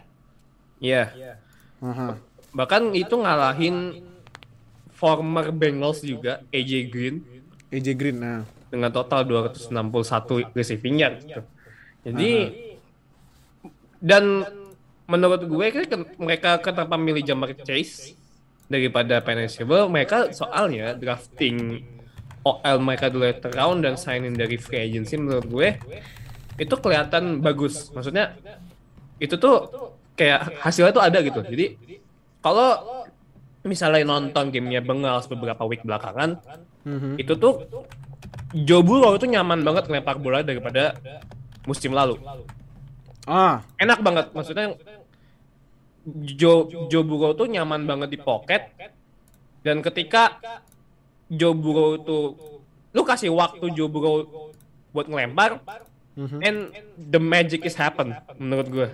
ya Aha. bahkan itu ngalahin former Bengals juga AJ Green AJ Green nah. dengan total 261 receiving yard gitu. Jadi dan menurut gue kan mereka kenapa milih Jamar Chase daripada Penetrable mereka soalnya drafting OL mereka di later round dan signing dari free agency menurut gue itu kelihatan bagus. Maksudnya itu tuh kayak hasilnya tuh ada gitu. Jadi kalau misalnya nonton gamenya Bengals beberapa week belakangan Mhm. itu tuh Joe Burrow itu nyaman banget ngelempar bola daripada musim lalu. Ah, Enak banget, maksudnya Joe Joe Burrow tuh nyaman banget di pocket dan ketika Joe Burrow tuh lu kasih waktu Joe Burrow buat ngelempar Mhm. and the magic is happen menurut gue.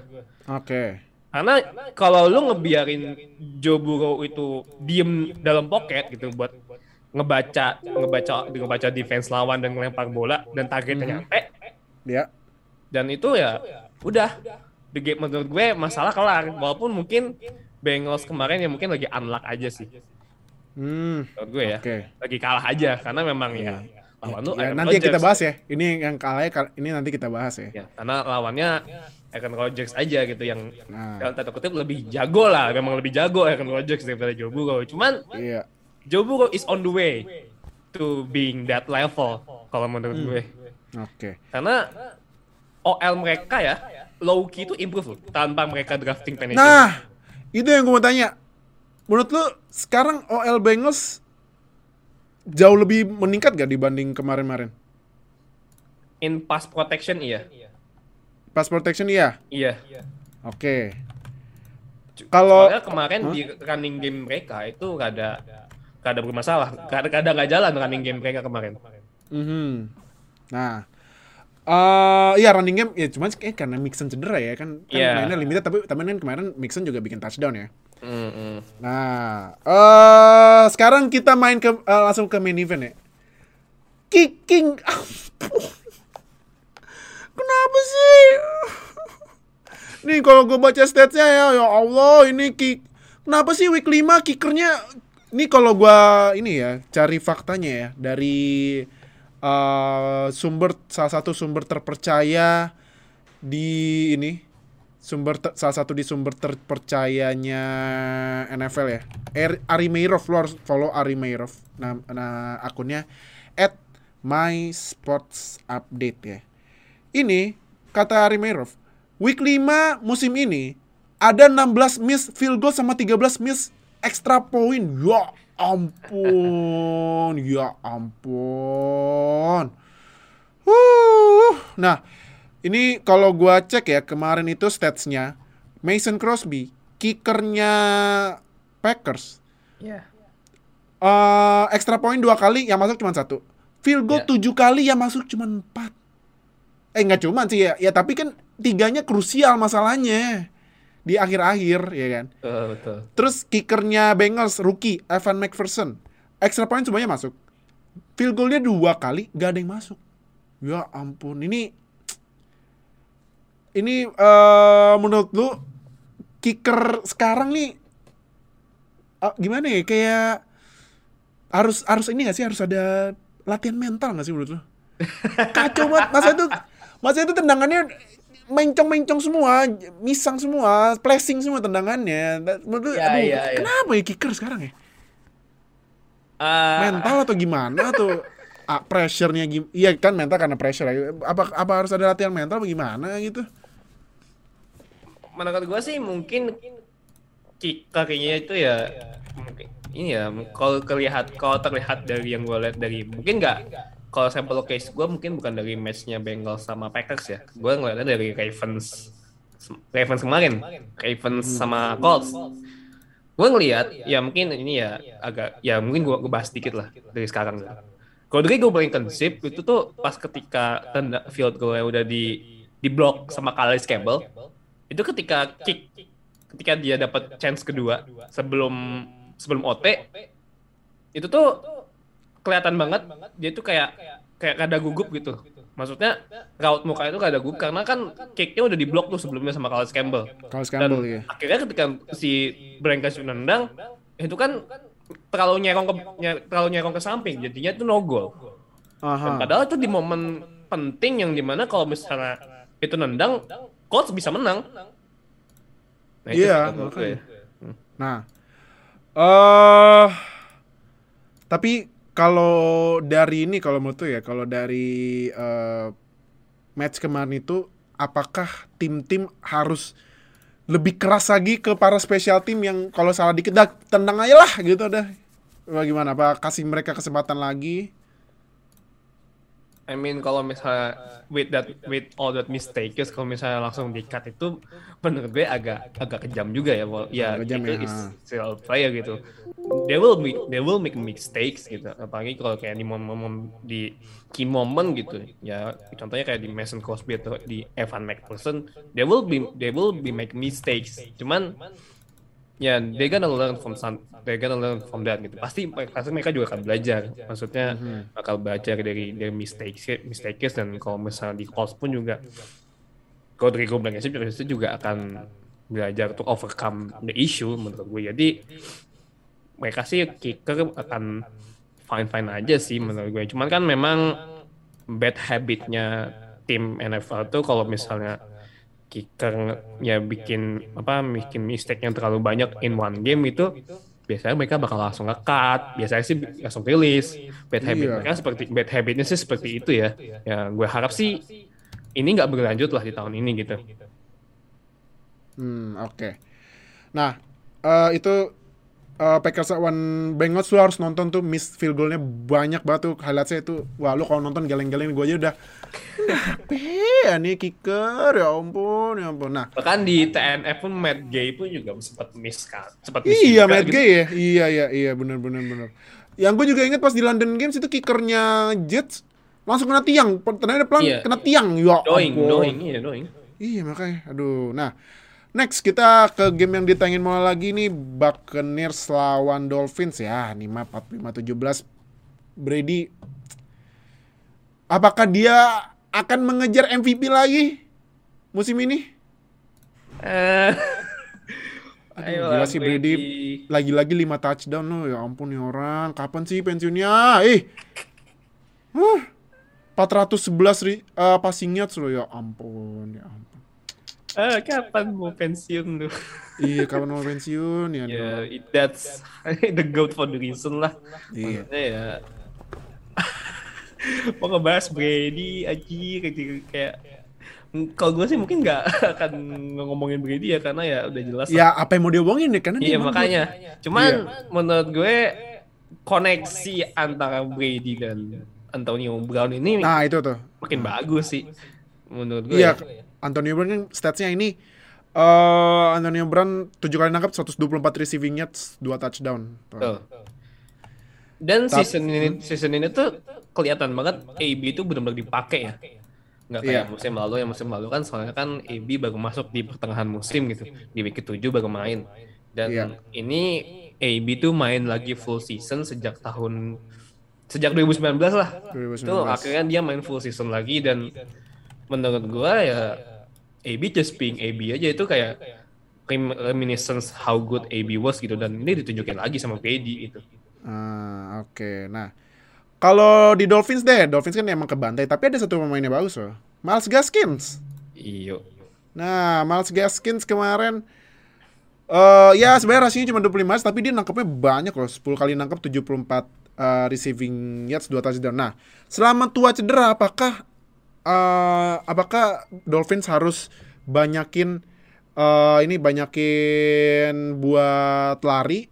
oke. Karena kalau lu ngebiarin Joe Burrow itu diem dalam pocket gitu buat ngebaca ngebaca ngebaca defense lawan dan ngelempar bola dan targetnya nyampe Ya. dan itu ya udah the game menurut gue masalah kelar walaupun mungkin Bengals kemarin ya mungkin lagi unluck aja sih Hmm. menurut gue ya Oke. lagi kalah aja karena memang ya lawan lu Ya, Aaron nanti kita bahas ya. Ini yang kalahnya kal- ini nanti kita bahas ya. ya karena lawannya Aaron Rodgers aja gitu yang Nah, dalam tanda kutip lebih jago lah memang lebih jago Aaron Rodgers daripada Joe Burrow cuman iya. Burrow is on the way to being that level kalau menurut gue. Oke. Karena OL mereka ya low key itu improve loh tanpa mereka drafting penalty. Nah, itu yang gue mau tanya. Menurut lu sekarang OL Bengals jauh lebih meningkat gak dibanding kemarin-kemarin? In pass protection iya. Pass protection iya. Iya. Oke. Kalau Soalnya kemarin di running game mereka itu kada kada bermasalah. Kada kada nggak jalan running game mereka kemarin. Mhm. Nah, eh iya running game ya cuman kayak karena Mixon cedera ya kan, kan Iya. mainnya limited tapi tapi kan kemarin Mixon juga bikin touchdown ya. Mm, mm. Nah, eh sekarang kita main ke eh, langsung ke main event ya. Kicking. <laughs> Kenapa sih? Nih kalau gue baca statsnya ya, ya Allah ini kick. Kenapa sih week 5 kickernya? Ini kalau gua ini ya cari faktanya ya dari eh, sumber salah satu sumber terpercaya di ini sumber ter- salah satu di sumber terpercayanya NFL ya. Er, Ari Meirov lo harus follow Ari Meirov. Nah, nah akunnya at my sports update ya. Ini kata Ari Meirov, week 5 musim ini ada 16 miss field goal sama 13 miss extra point. Ya ampun, ya ampun. Huh. Nah, ini kalau gua cek ya kemarin itu statsnya Mason Crosby, kickernya Packers, Iya. eh extra point dua kali yang masuk cuma satu, field goal Ya. tujuh kali yang masuk cuma empat. Eh nggak cuma sih ya, ya tapi kan tiganya krusial masalahnya di akhir-akhir ya kan. Betul, betul. Terus kickernya Bengals rookie Evan McPherson, extra point semuanya masuk. Field goalnya dua kali, gak ada yang masuk. Ya ampun, ini ini eh menurut lu kicker sekarang nih ah, gimana ya kayak harus harus ini gak sih harus ada latihan mental gak sih menurut lu? <laughs> Kacau banget. Masa itu masa itu tendangannya mencong-mencong semua, misang semua, flashing semua tendangannya. Menurut lu, Ya, aduh, ya, ya. kenapa ya kicker sekarang ya? Eh, Mental atau gimana tuh? <laughs> Ah, pressure-nya gim Iya kan mental karena pressure. ya. Apa apa harus ada latihan mental apa gimana gitu? menurut gue sih mungkin kickernya itu ya mungkin ini ya kalau terlihat kalau terlihat dari yang gue lihat dari mungkin nggak kalau sampel case gue mungkin bukan dari matchnya Bengals sama Packers ya. Gue ngeliatnya dari Ravens Ravens kemarin. Ravens sama Colts. Gue ngelihat ya mungkin ini ya agak ya mungkin gue bahas dikit lah dari sekarang. Kalau dari gue paling konsep itu tuh pas ketika tenda field goal udah di di block sama Calais Campbell itu ketika kick ketika dia dapat chance kedua sebelum sebelum OT itu tuh kelihatan banget dia tuh kayak kayak ada gugup gitu maksudnya raut muka itu ada gugup karena kan kicknya udah diblok tuh sebelumnya sama Calais Campbell dan Campbell ya. akhirnya ketika si Brankas nendang itu kan terlalu nyerong ke terlalu nyerong ke samping jadinya itu no goal dan Aha. padahal itu di momen penting yang di mana kalau misalnya itu nendang coach bisa menang nah, Iya, makanya. ya. Nah, eh tapi kalau dari ini kalau menurut tuh ya, kalau dari eh, match kemarin itu apakah tim-tim harus lebih keras lagi ke para special team yang kalau salah dikit dah tendang aja lah gitu dah. Bagaimana? Apa kasih mereka kesempatan lagi? I mean kalau misalnya with that with all that mistakes kalau misalnya langsung di cut itu menurut gue agak agak kejam juga ya Wal- ya kejam itu ya, is still player gitu. They will make they will make mistakes gitu. Apalagi kalau kayak di momen di key moment gitu. Ya contohnya kayak di Mason Crosby atau di Evan McPherson they will be they will be make mistakes. Cuman ya they gonna learn from some they gonna learn from that gitu. Pasti pasti mereka juga akan belajar. Maksudnya bakal belajar dari dari mistakes mistakes dan kalau misalnya di calls pun juga kalau dari gue bilang itu juga akan belajar untuk overcome the issue menurut gue jadi mereka sih kicker akan fine fine aja sih menurut gue cuman kan memang bad habitnya tim NFL tuh kalau misalnya kicker ya bikin apa bikin mistake yang terlalu banyak in one game itu biasanya mereka bakal langsung nge-cut biasanya sih langsung rilis bad habit Iya. mereka seperti bad habitnya sih seperti itu ya ya gue harap sih ini nggak berlanjut lah di tahun ini gitu Hmm, oke. Nah, eh, itu eh, Packers lawan Bengals lu harus nonton tuh miss field goalnya banyak banget tuh highlightsnya itu. Wah, lu kalau nonton geleng-geleng gue aja udah ya nih kicker ya ampun ya ampun. Nah, bahkan di TNF pun Matt Gay pun juga sempat miss kan sempat miss iya juga Matt gitu. Gay ya. Iya iya iya bener bener bener. Yang gue juga inget pas di London Games itu kickernya Jets langsung kena tiang. Tenangnya pelan Iya. kena tiang. Ya doing doing iya doing Iya makanya, aduh. Nah, next kita ke game yang ditayangin mulai lagi nih Buccaneers lawan Dolphins ya, 5 45 17. Brady apakah dia akan mengejar MVP lagi musim ini? Eh, <laughs> Aduh, ayolah, gila sih Brady. Lagi-lagi 5 touchdown loh, ya ampun nih orang. Kapan sih pensiunnya? Eh. Huh. 411 ri, eh, passing yards loh ya ampun, ya Eh, kapan mau pensiun lu? Iya, kapan mau pensiun ya? Ya, it- that's <laughs> the goat for the reason lah. Iya. Maksudnya ya <laughs> mau ngebahas Brady aja kayak kayak kalau gue sih mungkin nggak <laughs> akan ngomongin Brady ya karena ya udah jelas Ya apa yang mau diomongin ya karena dia Iya makanya. Cuman Iya. menurut gue koneksi antara Brady dan Antonio Brown ini Nah itu tuh. makin bagus sih menurut gue. Iya, ya. Antonio Brown kan statsnya ini eh Antonio Brown 7 kali nangkap 124 receiving yards, 2 touchdown. Tuh. Dan Tap- season ini season ini tuh kelihatan banget AB itu benar-benar dipakai ya. Nggak kayak Iya. musim lalu yang musim lalu kan soalnya kan AB baru masuk di pertengahan musim gitu. Di week ke-7 baru main. Dan Iya. ini AB tuh main lagi full season sejak tahun sejak 2019 lah. 2019. Itu akhirnya dia main full season lagi dan menurut gua ya AB just being AB aja itu kayak rem- reminiscence how good AB was gitu dan ini ditunjukin lagi sama KD gitu. Ah, oke. Nah, kalau di Dolphins deh, Dolphins kan emang kebantai, tapi ada satu pemainnya bagus loh. Miles Gaskins. Iyo. Nah, Miles Gaskins kemarin eh ya sebenarnya rasanya cuma 25 yards, tapi dia nangkepnya banyak loh. 10 kali nangkep 74 eh, receiving yards 2 touchdown. Nah, selama tua cedera apakah eh apakah Dolphins harus banyakin eh ini banyakin buat lari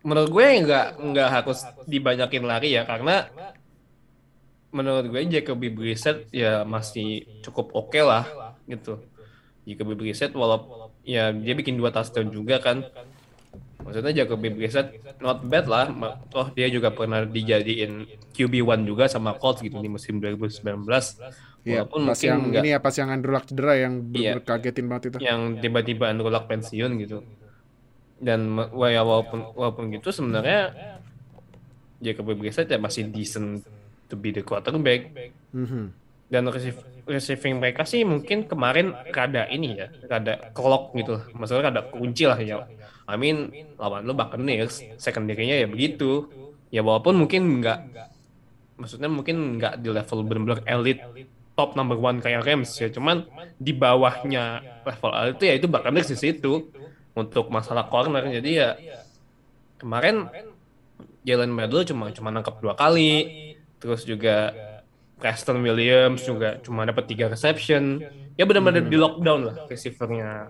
Menurut gue nggak nggak harus dibanyakin lari ya karena menurut gue Jacoby Brissett ya masih cukup oke lah gitu. Jacoby Brissett walaupun ya dia bikin dua touchdown juga kan. Maksudnya Jacoby Brissett not bad lah. Toh dia juga pernah dijadiin QB1 juga sama Colts gitu di musim 2019. Ya, Walaupun pas mungkin yang nggak ini ya pas yang Andrew Luck cedera yang Iya. bener kagetin banget itu. yang tiba-tiba Andrew Luck pensiun gitu. Dan ya walaupun walaupun gitu sebenarnya Jacoby Brissett ya masih decent to be the quarterback. Mhm. Dan receive- receiving mereka sih mungkin kemarin rada ini ya, rada kelok gitu. Maksudnya rada kunci lah ya. I mean, lawan lu Buccaneers, secondary-nya ya begitu. Ya walaupun mungkin nggak, maksudnya mungkin nggak di level benar-benar elite top number one kayak Rams ya. Cuman di bawahnya level elite ya itu Buccaneers di situ untuk masalah corner. Jadi ya kemarin Jalen Medel cuma cuma nangkap dua kali, terus juga Preston Williams juga cuma dapat tiga reception. Ya benar-benar di lockdown lah receivernya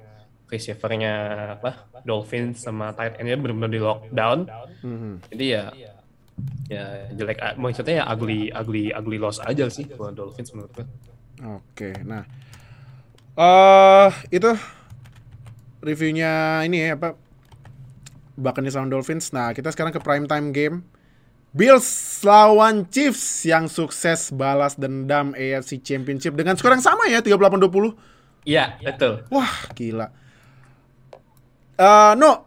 receivernya apa Dolphins sama tight endnya benar-benar di lockdown. Mhm. Jadi ya ya jelek maksudnya ya ugly ugly ugly loss aja sih buat Dolphins menurut gue. Oke, nah, eh itu reviewnya ini ya apa? Buccaneers lawan Dolphins. Nah, kita sekarang ke prime time game. Bills lawan Chiefs yang sukses balas dendam AFC Championship dengan skor yang sama ya 38-20. Iya, betul. Wah, gila. Eh no,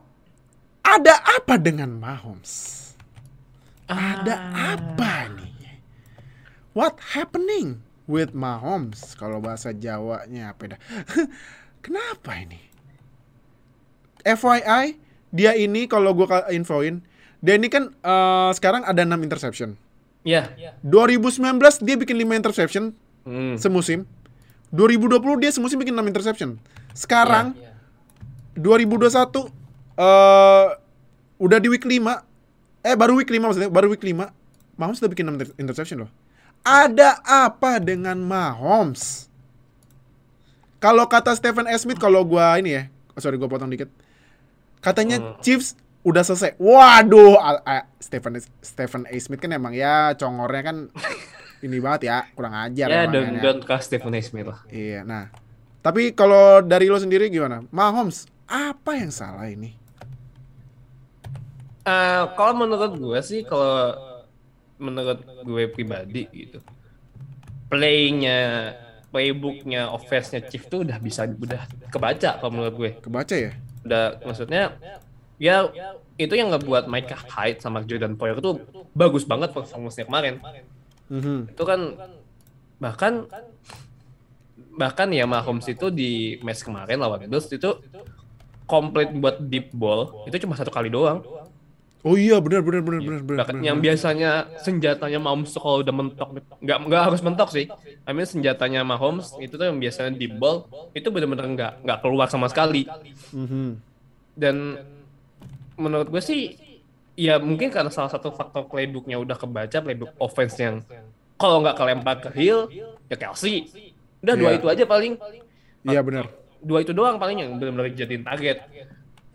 ada apa dengan Mahomes? Ada apa nih? What happening with Mahomes? Kalau bahasa Jawanya apa dah? <laughs> Kenapa ini? FYI, dia ini kalau gue infoin, dia ini kan eh, sekarang ada 6 interception. Iya. 2019 dia bikin 5 interception Hmm. semusim. 2020 dia semusim bikin 6 interception. Sekarang 2021 eh udah di week 5. Eh baru week 5 maksudnya, baru week 5. Mahomes udah bikin 6 inter- interception loh. Ada apa dengan Mahomes? Kalau kata Stephen A. Smith kalau gua ini ya, oh, sorry gua potong dikit. Katanya Chiefs udah selesai. Waduh, A- Stephen Stephen A. Smith kan emang ya congornya kan <laughs> ini banget ya, kurang ajar Ya, don't, ya. don't cast Stephen A. Smith lah. Iya, nah. Tapi kalau dari lo sendiri gimana? Mahomes, apa yang salah ini? Eh, kalau menurut gue sih, kalau menurut gue pribadi gitu, playnya, playbooknya, offense-nya Chief tuh udah bisa udah kebaca kalau menurut gue. Kebaca ya? Udah maksudnya ya itu yang ngebuat Micah Hyde sama Jordan Poyer tuh bagus banget performance-nya kemarin. Mhm. Itu kan bahkan bahkan ya Mahomes itu di match kemarin lawan Eagles itu komplit buat deep ball itu cuma satu kali doang. Oh iya, benar benar benar benar benar. Benar, yang biasanya senjatanya Mahomes tuh kalau udah mentok nggak nggak harus mentok sih. I mean senjatanya Mahomes itu tuh yang biasanya deep ball itu benar-benar nggak nggak keluar sama sekali. Mhm. Dan menurut gue sih ya mungkin karena salah satu faktor playbooknya udah kebaca playbook offense yang kalau nggak kelempar ke Hill ya Kelsey. Udah dua Iya. itu aja paling. Iya benar. Dua itu doang paling yang benar-benar jadiin target.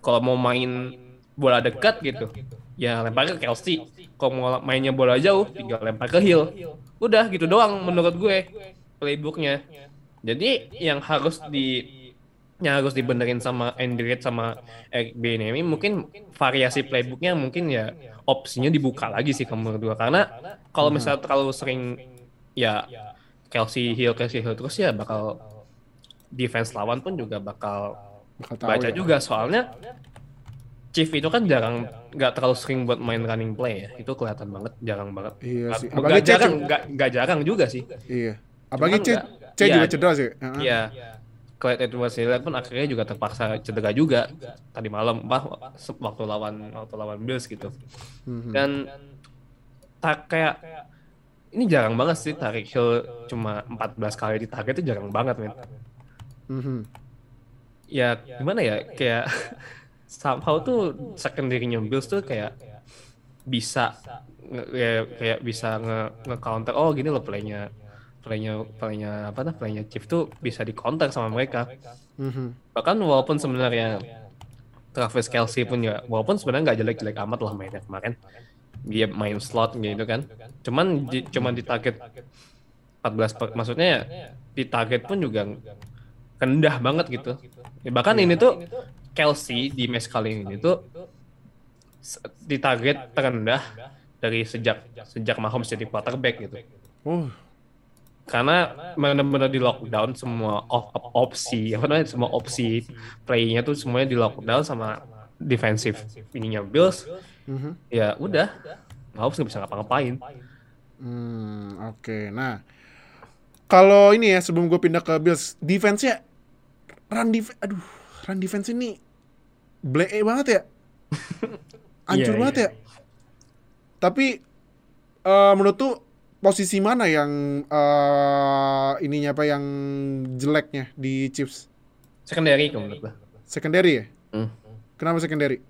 Kalau mau main bola dekat gitu, ya lempar ke Kelsey. Kalau mau mainnya bola jauh, tinggal lempar ke Hill. Udah gitu doang menurut gue playbooknya. Jadi yang harus di yang harus dibenerin sama Andy Reid sama Eric mungkin variasi playbooknya mungkin ya opsinya dibuka lagi sih menurut gue karena kalau misalnya terlalu sering ya Kelsey Hill Kelsey Hill terus ya bakal defense lawan pun juga bakal Bakal tahu baca ya. juga soalnya Chief itu kan jarang nggak terlalu sering buat main running play ya itu kelihatan banget jarang banget Iya Nggak- sih. jarang nggak nggak jarang juga sih Iya. Apalagi nggak- C Iya. juga cedera sih. Iya. Clyde Edwards Helaire pun akhirnya juga terpaksa cedera juga tadi malam apa waktu lawan waktu lawan Bills gitu. Mhm. Dan tak kayak ini jarang banget sih Tarik Hill cuma 14 kali di target itu jarang banget men. Mhm. Ya gimana ya? kayak <laughs> somehow tuh secondary-nya Bills tuh kayak bisa nge- kayak, kayak bisa nge, nge-counter. Oh gini loh playnya. Playnya playnya apa nah playnya Chief tuh bisa di counter sama mereka. Mhm. bahkan walaupun sebenarnya Travis Kelsey pun ya walaupun sebenarnya nggak jelek-jelek amat lah mainnya kemarin. Dia main slot gitu kan. cuman di, cuman di target 14 per- maksudnya ya di target pun juga rendah banget gitu. Ya, bahkan ini tuh Kelsey di match kali ini tuh di target terendah dari sejak sejak Mahomes jadi quarterback gitu. Oh, karena benar-benar di lockdown semua op- op- opsi apa namanya semua opsi playnya tuh semuanya di lockdown sama defensif ininya Bills. Mhm. ya udah. Mahomes nggak bisa ngapa-ngapain. Hmm, oke. Nah, kalau ini ya sebelum gue pindah ke Bills, defense-nya run defense, aduh, run defense ini black banget ya. <laughs> Hancur Iya, banget iya. ya. Tapi eh menurut tuh posisi mana yang eh ininya apa yang jeleknya di Chiefs? secondary kalau menurut gua Secondary ya? Hmm. Kenapa secondary?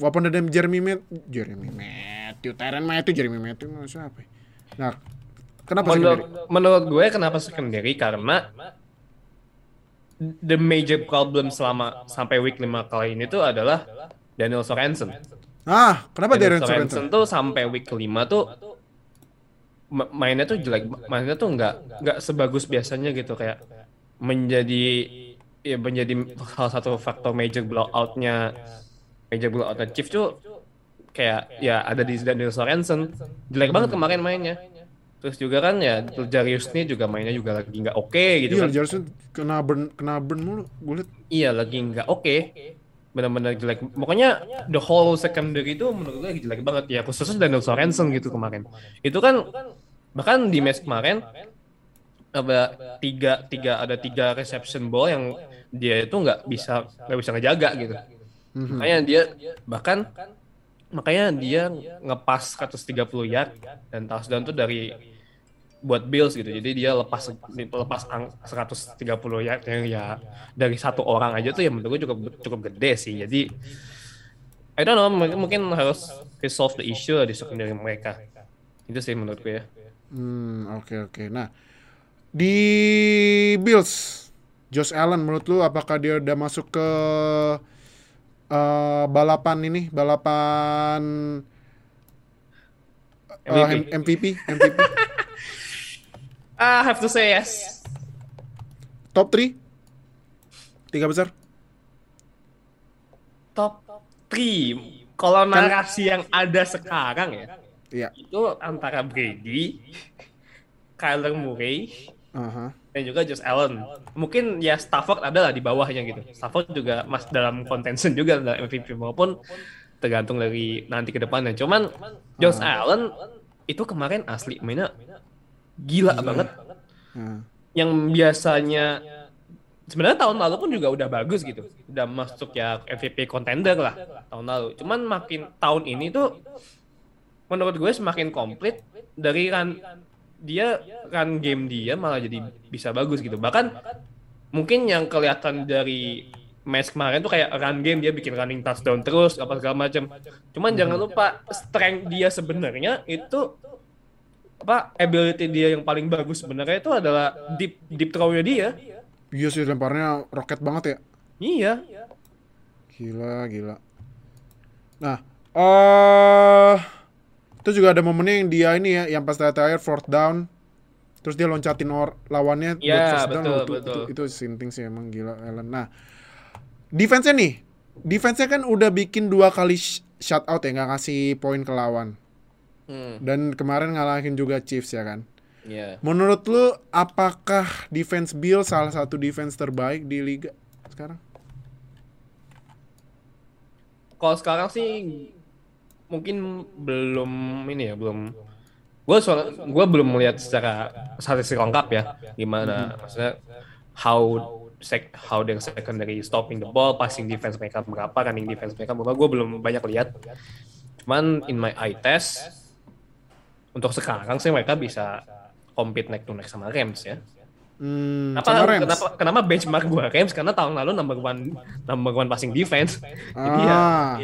Walaupun ada Jeremy Matt, Jeremy Matthew, Tyrann Matthew, Jeremy Matthew, siapa? ya? Nah, kenapa secondary? menurut, menurut gue kenapa secondary karena the major problem selama sampai week 5 kali ini tuh adalah Daniel Sorensen. Ah, kenapa Darren Sorensen? Sorensen? tuh sampai week kelima tuh ma- mainnya tuh jelek, mainnya tuh nggak nggak sebagus biasanya gitu kayak menjadi ya menjadi salah satu faktor major blowoutnya major blowoutnya Chief tuh kayak ya ada di Daniel Sorensen. Jelek banget kemarin mainnya terus juga kan ya Jarius nih juga mainnya juga lagi nggak oke gitu Iya, kan Jarson kena burn, kena burn mulu. Gue liat. iya lagi nggak oke benar-benar jelek pokoknya the whole secondary itu menurut gue lagi jelek banget ya khususnya Daniel Sorensen gitu kemarin itu kan bahkan di match kemarin ada tiga tiga ada tiga reception ball yang dia itu nggak bisa nggak bisa ngejaga gitu Mhm. makanya dia bahkan makanya dia ngepas 130 yard dan touchdown tuh dari buat Bills gitu. Jadi dia lepas lepas ang- 130 yard yang ya dari satu orang aja tuh ya menurut gue cukup cukup gede sih. Jadi I don't know mungkin, harus resolve the issue di secondary mereka. Itu sih menurut gue ya. Hmm, oke oke. Nah, di Bills, Josh Allen menurut lu apakah dia udah masuk ke eh, balapan ini, balapan eh, MVP. MVP, MVP, I <laughs> have to say yes. top 3? Tiga besar? Top 3 kalau narasi yang ada sekarang ya Iya. itu antara Brady, Kyler Murray, Aha. dan juga Josh Allen. Mungkin ya Stafford adalah di bawahnya gitu. Stafford juga mas dalam contention juga dalam MVP maupun tergantung dari nanti ke depannya. Cuman Josh Allen itu kemarin asli mainnya gila banget. Nah, Yang biasanya sebenarnya tahun lalu pun juga udah bagus gitu. Udah masuk ya MVP contender lah tahun lalu. Cuman makin tahun ini tuh menurut gue semakin komplit dari run dia run game dia malah jadi bisa bagus gitu. Bahkan mungkin yang kelihatan dari match kemarin tuh kayak run game dia bikin running touchdown terus apa segala macam. Cuman jangan lupa strength dia sebenarnya itu apa ability dia yang paling bagus sebenarnya itu adalah deep deep throw-nya dia. Iya sih lemparnya roket banget ya. Iya. Gila, gila. Nah, eh itu juga ada momennya yang dia ini ya, yang pas terakhir fourth down, terus dia loncatin or lawannya buat Iya, first down. betul, itu, betul. itu, itu sinting sih emang gila Allen. Nah, defense-nya nih, defense-nya kan udah bikin dua kali sh- shutout ya, nggak ngasih poin ke lawan. Hmm, Dan kemarin ngalahin juga Chiefs ya kan. iya. Menurut lu, apakah defense Bill salah satu defense terbaik di liga sekarang? Kalau sekarang sih mungkin belum ini ya, belum gue soal gue belum melihat secara statistik lengkap ya gimana maksudnya how sec, how their secondary stopping the ball, passing defense mereka berapa, running defense mereka berapa, gue belum banyak lihat. Cuman in my eye test untuk sekarang sih mereka bisa compete neck to neck sama Rams ya. Hmm, Kenapa, Rams. kenapa, kenapa benchmark gue Rams? Karena tahun lalu number one number one passing defense. Jadi ya, Ah.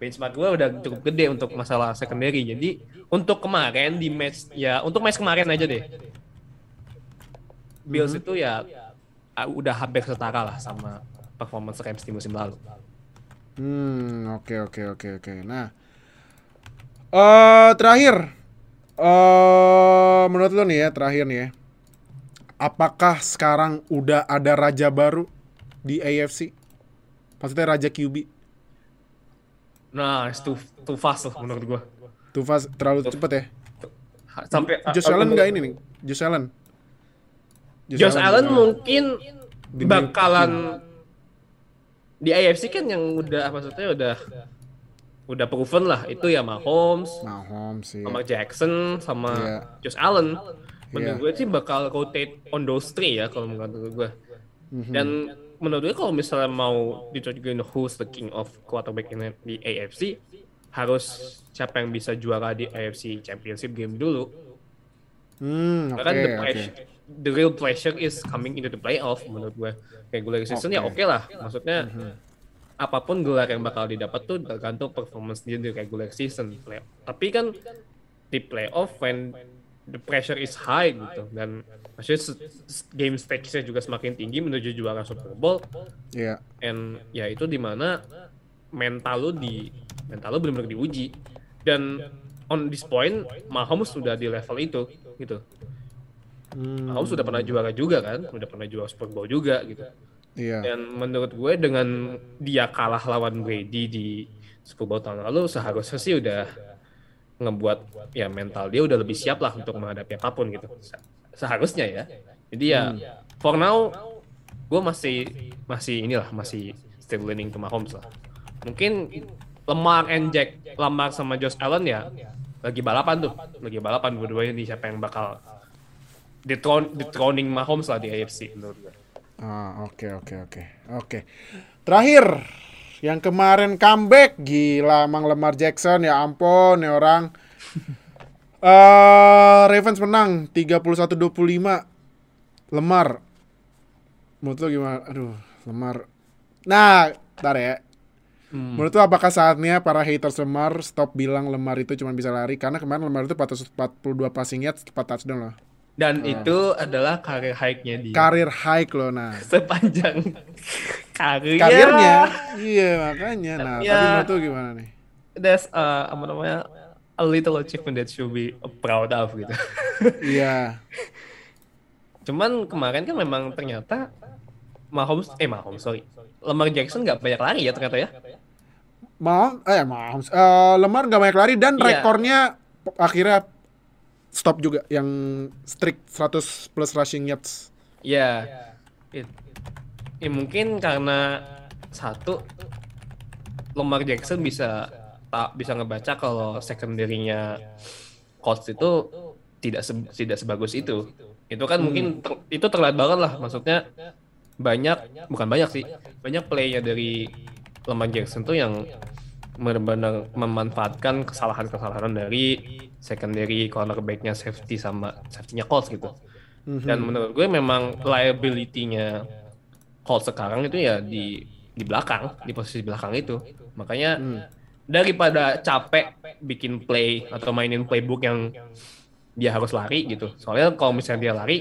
Benchmark gue udah cukup gede untuk masalah secondary. Jadi untuk kemarin di match ya untuk match kemarin aja deh. Bills Mhm. itu ya ah, udah hampir setara lah sama performance Rams di musim lalu. Hmm, oke oke oke oke. Nah, eh terakhir, eh menurut lo nih ya terakhir nih ya, apakah sekarang udah ada raja baru di AFC? Maksudnya raja QB? Nah, itu too, too fast loh menurut gue. Tuh fast terlalu cepet ya. Sampai Josh Allen nggak ini nih? Josh Allen? Josh Allen mungkin Di- bakalan di AFC kan yang udah maksudnya udah udah proven lah itu ya Mahomes, Mahomes sih. sama Jackson, sama Iya. Josh Allen. Iya. Menurut gue sih bakal rotate on those three ya kalau menurut gue. Mhm. Dan menurut gue kalau misalnya mau ditunjukin who's the king of quarterback in di AFC harus siapa yang bisa juara di AFC Championship game dulu. Hmm, oke Karena the pressure, the real pressure is coming into the playoff menurut gue. Regular season ya Oke. oke lah, maksudnya apa pun gelar yang bakal didapat tuh tergantung performance dia di regular season. Play- Tapi kan di playoff when the pressure is high gitu dan maksudnya game stakes-nya juga semakin tinggi menuju juara Super Bowl Iya. and ya itu di mana mental lu di mental lu benar-benar diuji dan on this point Mahomes sudah di level itu gitu Hmm, Mahomes sudah pernah juara juga kan, udah pernah juara Super Bowl juga gitu. iya. Dan menurut gue dengan dia kalah lawan Brady di Super Bowl tahun lalu seharusnya sih udah ngebuat ya mental dia udah lebih siap lah untuk menghadapi apa pun gitu. Se- Seharusnya ya. Jadi ya for now gue masih masih inilah masih still leaning to Mahomes lah. Mungkin Lamar and Jack, Lamar sama Josh Allen ya lagi balapan tuh, lagi balapan berdua nih siapa yang bakal dethrone, dethroning Mahomes lah di AFC menurut gue. Ah, oke oke oke. Oke. Terakhir yang kemarin comeback gila Mang Lemar Jackson ya ampun ya orang. Eh Ravens menang 31-25. Lemar. Menurut lo gimana? Aduh, Lemar. Nah, ntar ya. Hmm. Menurut lo apakah saatnya para haters Lemar stop bilang Lemar itu cuma bisa lari karena kemarin Lemar itu 442 passing yards, 4 touchdown loh. Dan itu adalah karir high-nya dia. Karir high loh nah. <laughs> Sepanjang karirnya. karirnya iya makanya nah Ya. tapi menurut lu gimana nih That's uh, apa namanya a little achievement that should be proud of gitu. <laughs> iya Cuman kemarin kan memang ternyata Mahomes, eh Mahomes sorry, Lamar Jackson nggak banyak lari ya ternyata ya. mau eh mau eh, lemar nggak banyak lari dan Iya. rekornya akhirnya stop juga yang strict 100 plus rushing yards Ya, it- ya mungkin karena satu Lamar Jackson bisa tak bisa ngebaca kalau secondary-nya Colts itu tidak se- tidak sebagus itu. Itu kan mungkin ter- itu terlihat banget lah maksudnya banyak bukan banyak sih banyak play-nya dari Lamar Jackson tuh yang benar-benar memanfaatkan kesalahan-kesalahan dari secondary cornerback-nya safety sama safety-nya Colts gitu. Dan menurut gue memang liability-nya Colts sekarang itu ya di di belakang, di posisi belakang itu. Makanya daripada capek bikin play atau mainin playbook yang dia harus lari gitu. Soalnya kalau misalnya dia lari,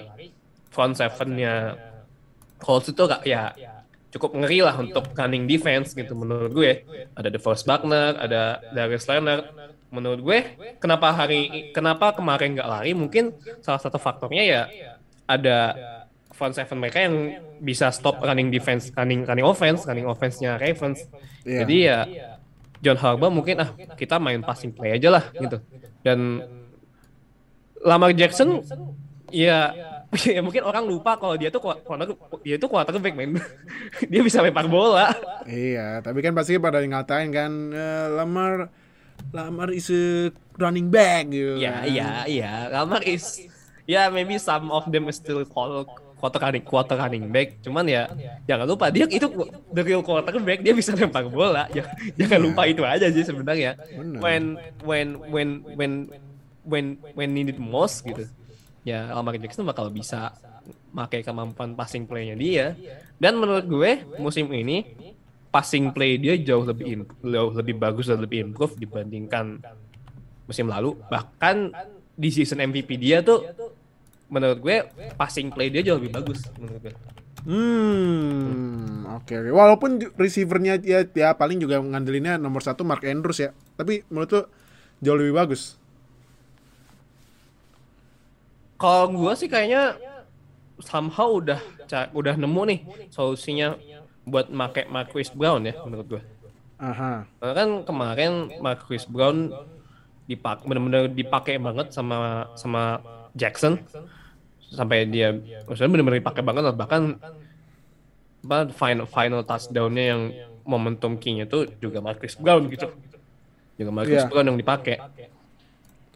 front seven-nya Colts itu gak ya cukup ngeri lah untuk running defense gitu menurut gue. Ada DeForest Buckner, ada Darius Leonard. Menurut gue, kenapa hari kenapa kemarin nggak lari? Mungkin salah satu faktornya ya ada front seven mereka yang bisa stop running defense, running running offense, running offense-nya Ravens. Iya. Jadi ya John Harbaugh mungkin ah kita main passing play aja lah gitu. Dan Lamar Jackson ya <laughs> ya mungkin orang lupa kalau dia tuh corner dia tuh quarterback men. <laughs> dia bisa lempar bola. iya tapi kan pasti pada ngatain kan eh, lemar Lamar is a running back gitu. Ya, iya, iya. Lamar is ya maybe some of them is still call quarter running quarter running back. Cuman ya jangan lupa dia itu the real quarterback dia bisa lempar bola. Jangan, jangan lupa itu aja sih sebenarnya. Benar. When when when when when when needed most gitu. Ya Lamar Jackson bakal bisa pakai kemampuan passing play-nya dia. Dan menurut gue musim ini passing play dia jauh lebih jauh lebih bagus dan lebih improve dibandingkan musim lalu. Bahkan di season MVP dia tuh menurut gue passing play dia jauh lebih bagus menurut gue. Hmm, oke oke. Walaupun receivernya ya, ya paling juga ngandelinnya nomor satu Mark Andrews ya. Tapi menurut lu jauh lebih bagus. Kalau gue sih kayaknya somehow udah udah nemu nih solusinya buat make Marquis Brown ya menurut gue. Aha. Karena kan kemarin Marquis Brown dipak benar-benar dipakai banget sama sama Jackson sampai dia maksudnya benar-benar dipakai banget lah. Bahkan apa final final touchdownnya yang momentum king itu juga Marquis Brown gitu. Juga Marquis Iya. Brown yang dipakai.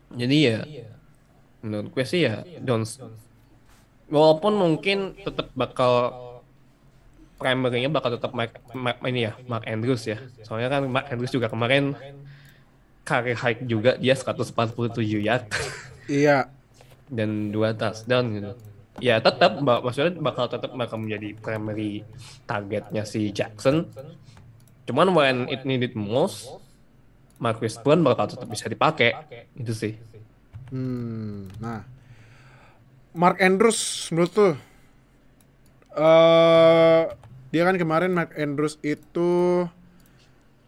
Jadi ya menurut gue sih ya don't walaupun mungkin tetap bakal primary-nya bakal tetap Mark, Mark- ini ya Mark Andrews ya. Soalnya kan Mark Andrews juga kemarin karir high juga dia 147 yard. Iya. Dan dua touchdown gitu. Ya tetap maksudnya bakal tetap bakal menjadi primary targetnya si Jackson. Cuman when it needed most, Marquis Brown bakal tetap bisa dipakai. Itu sih. Hmm. Nah. Mark Andrews menurut tuh eh dia kan kemarin Mark Andrews itu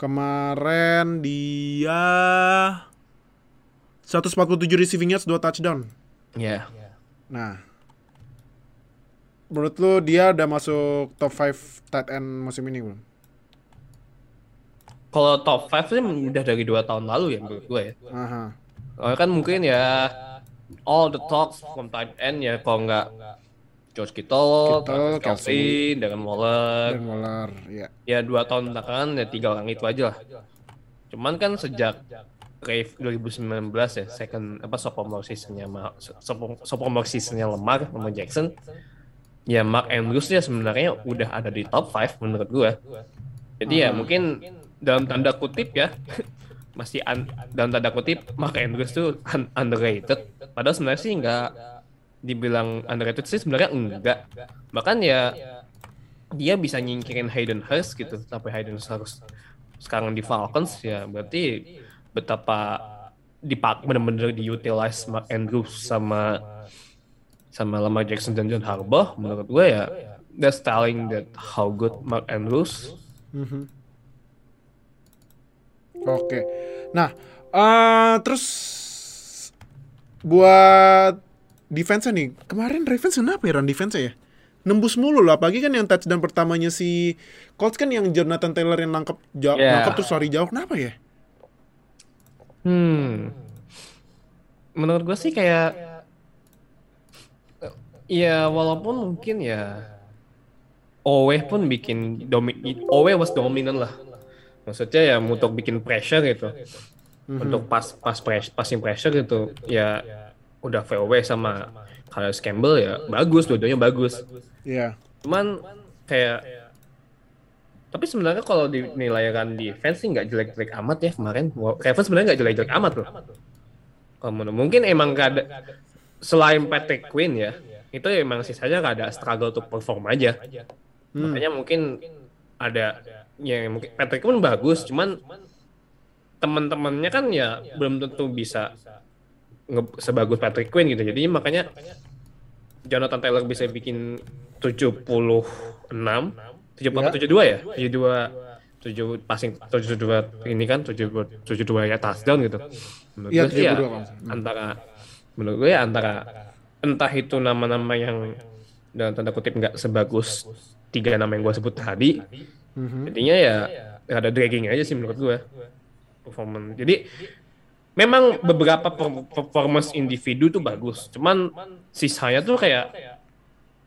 kemarin dia 147 receiving yards 2 touchdown. Ya. Nah, menurut lu dia udah masuk top 5 tight end musim ini belum? Kalau top 5 sih udah dari dua tahun lalu ya menurut gue ya. Aha. Soalnya kan mungkin ya all the talks from tight end ya kalau nggak George Kittle, Kittle, Travis Kelce, Darren Waller, Dan Waller, ya. ya dua tahun belakangan ya tiga orang itu aja lah. Cuman kan sejak Rave 2019 ya second apa sophomore seasonnya sophomore seasonnya Lemar sama Jackson. Ya Mark Andrews ya sebenarnya udah ada di top 5 menurut gue jadi ya mungkin dalam tanda kutip ya <laughs> masih un- dalam tanda kutip Mark Andrews tuh un- underrated. Padahal sebenarnya sih nggak dibilang underrated sih sebenarnya enggak. Bahkan ya dia bisa nyingkirin Hayden Hurst gitu sampai Hayden Hurst sekarang di Falcons ya berarti betapa dipak benar-benar diutilize Mark Andrews sama sama Lamar Jackson dan John Harbaugh menurut gue ya that's telling that how good Mark Andrews Mhm. Oke. Nah, eh terus buat defense nih, kemarin Ravens kenapa ya run defense ya? Nembus mulu loh, apalagi kan yang touchdown pertamanya si Colts kan yang Jonathan Taylor yang nangkep jauh, Yeah. nangkep terus lari jauh, kenapa ya? Hmm. Menurut gue sih kayak ya walaupun mungkin ya Owe pun bikin domi Owe was dominant lah. Maksudnya ya untuk bikin pressure gitu. Untuk pas pas press, passing pressure gitu ya udah VOW sama Calais Campbell ya bagus dua-duanya bagus. Iya. Cuman kayak tapi sebenarnya kalau dinilaikan defense sih nggak jelek-jelek amat ya kemarin. Ravens sebenarnya nggak jelek-jelek amat loh. Kalau mungkin emang gak ada selain Patrick Quinn ya, itu emang sisanya gak ada struggle to perform aja. Makanya mungkin ada yang mungkin Patrick Quinn bagus, cuman teman-temannya kan ya belum tentu bisa nge- sebagus Patrick Quinn gitu. Jadi makanya Jonathan Taylor bisa bikin 76 70 apa 72 ya? 72 7 passing 72 ini kan 72 72 ya touchdown gitu. Menurut Iya, gue ya 72 kalau nggak salah. antara menurut gue ya antara entah itu nama-nama yang dalam tanda kutip nggak sebagus tiga nama yang gue sebut tadi. Jadinya ya ada dragging aja sih menurut gue performance. Jadi memang beberapa per- performance individu tuh bagus, cuman sisanya tuh kayak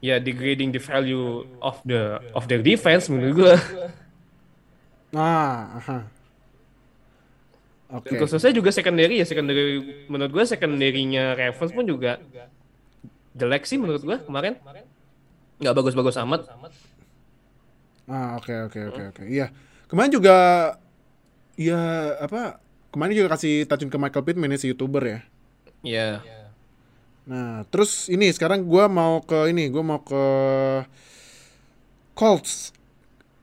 ya degrading the value of the of their defense menurut gue. Nah, aha. Oke. Dan khususnya juga secondary ya secondary menurut gue secondary-nya Ravens pun juga jelek sih menurut gue kemarin. Nggak bagus-bagus amat. Ah, oke oke oke oke. Iya. Kemarin juga ya apa? Kemarin juga kasih touchdown ke Michael Pittman ya si YouTuber ya. Iya. Nah, terus ini sekarang gua mau ke ini, gua mau ke Colts.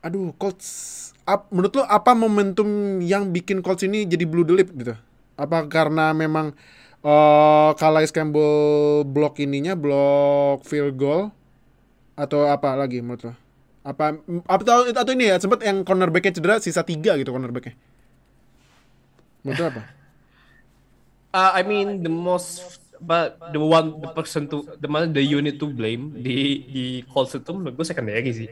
Aduh, Colts. Ap, menurut lo apa momentum yang bikin Colts ini jadi blue the lip gitu? Apa karena memang eh Calais Campbell blok ininya, blok field goal atau apa lagi menurut lo? Apa atau, atau ini ya sempat yang cornerbacknya cedera sisa tiga gitu cornerbacknya. Menurut apa? <laughs> Uh, I mean the most but the one the person to the mana the unit to blame di di Colts itu menurut gue secondary sih.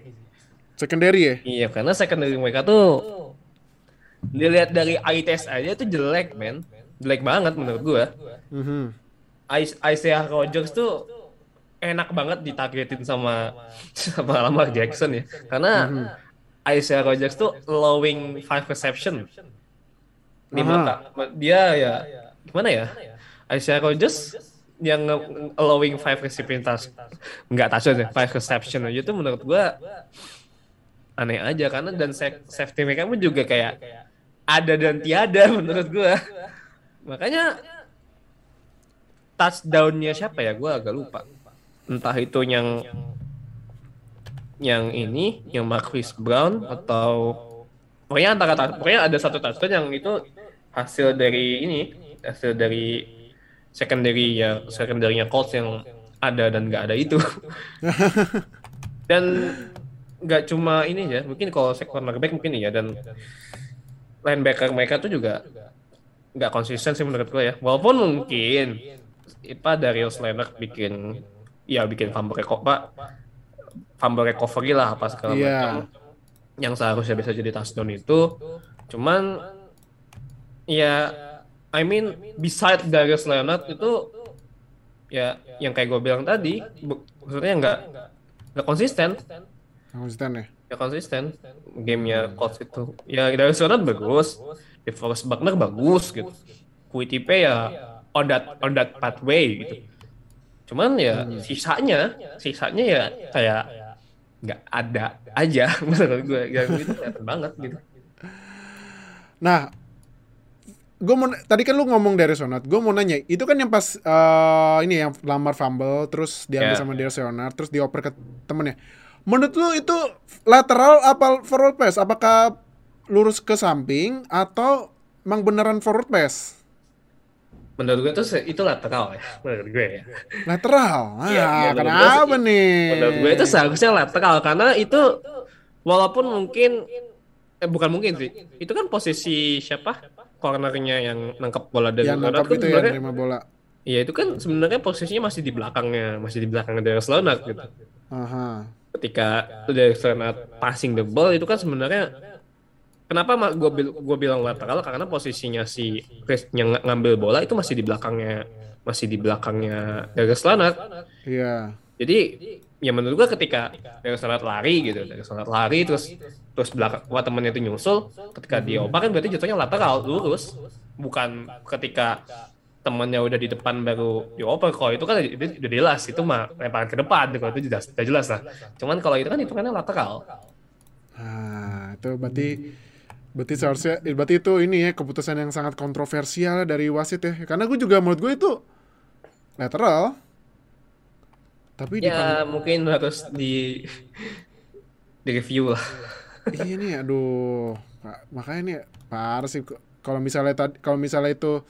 Secondary ya? Iya karena secondary mereka tuh dilihat dari eye test aja tuh jelek men, jelek banget menurut gue. Mhm. Is- Isaiah Rodgers tuh enak banget ditargetin sama <laughs> sama Lamar Jackson ya. Karena Isaiah Rodgers tuh allowing five reception. Lima Aha. kak. Dia ya gimana ya? Isaiah Rodgers yang allowing five reception touch nggak touchdown ya, five reception aja tuh menurut gua aneh aja karena dan sa- safety mereka pun juga kayak ada dan tiada menurut gua. Makanya touchdownnya siapa ya? Gua agak lupa. Entah itu yang yang ini, yang Marquis Brown atau pokoknya antara pokoknya ada satu touchdown yang itu hasil dari ini, hasil dari secondary ya secondary-nya Colts yang ada dan nggak ada itu. <laughs> dan nggak cuma ini ya, mungkin kalau second cornerback mungkin ya dan linebacker mereka tuh juga nggak konsisten sih menurut gue ya. Walaupun mungkin Ipa Darius Leonard bikin ya bikin fumble reco- apa fumble recovery lah apa segala Iya. macam yang seharusnya bisa jadi touchdown itu cuman ya I mean beside Darius Leonard itu ya yang kayak gue bilang tadi maksudnya nggak nggak konsisten. Konsisten ya? nggak konsisten. Gamenya Colts itu ya Darius Leonard bagus. DeForest Buckner bagus gitu. QTP ya on that on that pathway gitu. Cuman ya sisanya sisanya ya kayak nggak ada aja <laughs> menurut gue yang itu kelihatan banget gitu. Nah, gue mau tadi kan lu ngomong dari Sonat, gue mau nanya, itu kan yang pas eh, ini yang lamar fumble, terus diambil Ya. sama Leonard, terus dioper ke temennya. Menurut lu itu lateral apa forward pass? Apakah lurus ke samping atau emang beneran forward pass? menurut gue se- itu lateral ya menurut gue ya Lateral. Iya, menurut gue kenapa sih- nih? menurut gue itu seharusnya lateral karena itu walaupun mungkin eh bukan mungkin sih itu kan posisi siapa cornernya yang nangkep bola dari yang Leonard kan itu ya sebenarnya- nerima bola. Iya itu kan sebenarnya posisinya masih di belakangnya, masih di belakangnya Darius Leonard gitu. Aha. Ketika Darius Leonard passing the ball itu kan sebenarnya kenapa gue gue bilang lateral karena posisinya si Chris yang ng- ngambil bola itu masih di belakangnya masih di belakangnya Darius Leonard. Iya. Jadi ya menurut gue ketika Darius Leonard lari gitu, Darius Leonard lari terus terus belakang wah temennya itu nyusul, ketika dia oper kan berarti jatuhnya lateral lurus, bukan ketika temannya udah di depan baru dioper kalau itu kan itu udah jelas itu mah lemparan ke depan kalau itu jelas udah jelas lah. Cuman kalau itu kan hitungannya lateral. Nah, itu berarti berarti seharusnya eh, berarti itu ini ya keputusan yang sangat kontroversial dari wasit ya. Karena gue juga menurut gue itu lateral. Tapi di ya mungkin harus di di review lah. Iya nih aduh. Makanya nih parah sih kalau misalnya tadi kalau misalnya itu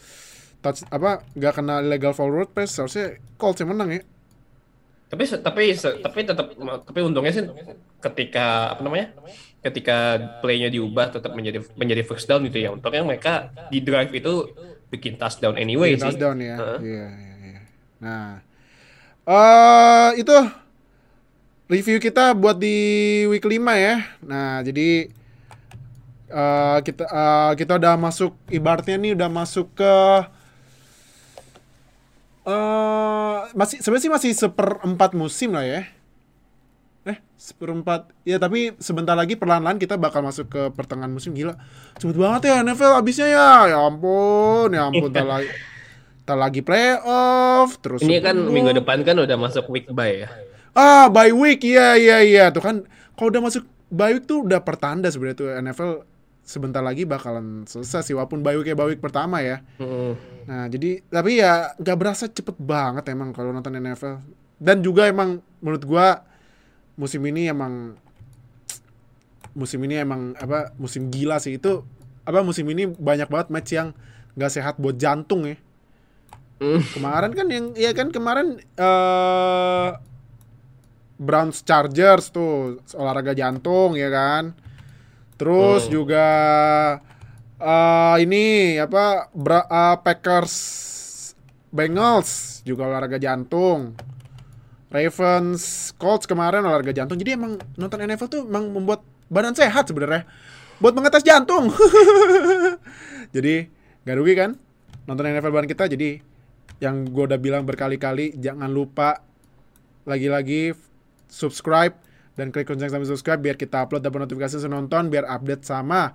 touch apa nggak kena legal forward pass harusnya Colts yang menang ya. Tapi tapi tapi tetap tapi untungnya sih ketika apa namanya ketika playnya diubah tetap menjadi menjadi first down gitu ya. Untungnya mereka di drive itu bikin touchdown anyway Bikin sih. touchdown ya. Iya iya iya. Nah eh itu review kita buat di week 5 ya nah jadi eh kita eh, kita udah masuk ibaratnya nih udah masuk ke eh masih sebenarnya sih masih seperempat musim lah ya Eh, seperempat. Ya tapi sebentar lagi perlahan-lahan kita bakal masuk ke pertengahan musim gila. Cepet banget ya NFL abisnya ya. Ya ampun, ya ampun. tak lagi, tak lagi playoff, terus Ini kan minggu depan kan udah masuk week bye ya. Ah, bye week. Iya, iya, iya. Tuh kan kalau udah masuk bye week tuh udah pertanda sebenarnya tuh NFL sebentar lagi bakalan selesai sih walaupun bye week ya bye week pertama ya. Mm. Nah, jadi tapi ya nggak berasa cepet banget emang kalau nonton NFL. Dan juga emang menurut gua musim ini emang musim ini emang apa musim gila sih itu apa musim ini banyak banget match yang nggak sehat buat jantung ya. Mm. Kemarin kan yang ya kan kemarin eh Browns Chargers tuh olahraga jantung ya kan. Terus Hmm. juga eh ini apa Bra- eh, Packers Bengals juga olahraga jantung. Ravens Colts kemarin olahraga jantung. Jadi emang nonton NFL tuh emang membuat badan sehat sebenarnya. Buat mengetes jantung. <laughs> jadi gak rugi kan nonton NFL bareng kita. Jadi yang gue udah bilang berkali-kali jangan lupa lagi-lagi subscribe dan klik lonceng sampai subscribe biar kita upload dapat notifikasi senonton biar update sama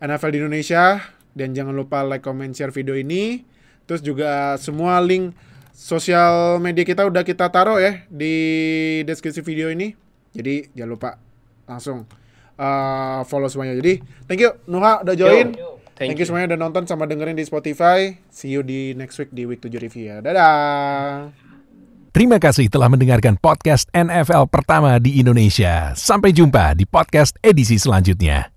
NFL di Indonesia dan jangan lupa like, comment, share video ini. Terus juga semua link sosial media kita udah kita taruh ya di deskripsi video ini. Jadi jangan lupa langsung uh, follow semuanya. Jadi thank you Nuha udah join. Yo, Thank, thank you you. semuanya udah nonton sama dengerin di Spotify. See you di next week di week 7 review ya. Dadah. Terima kasih telah mendengarkan podcast NFL pertama di Indonesia. Sampai jumpa di podcast edisi selanjutnya.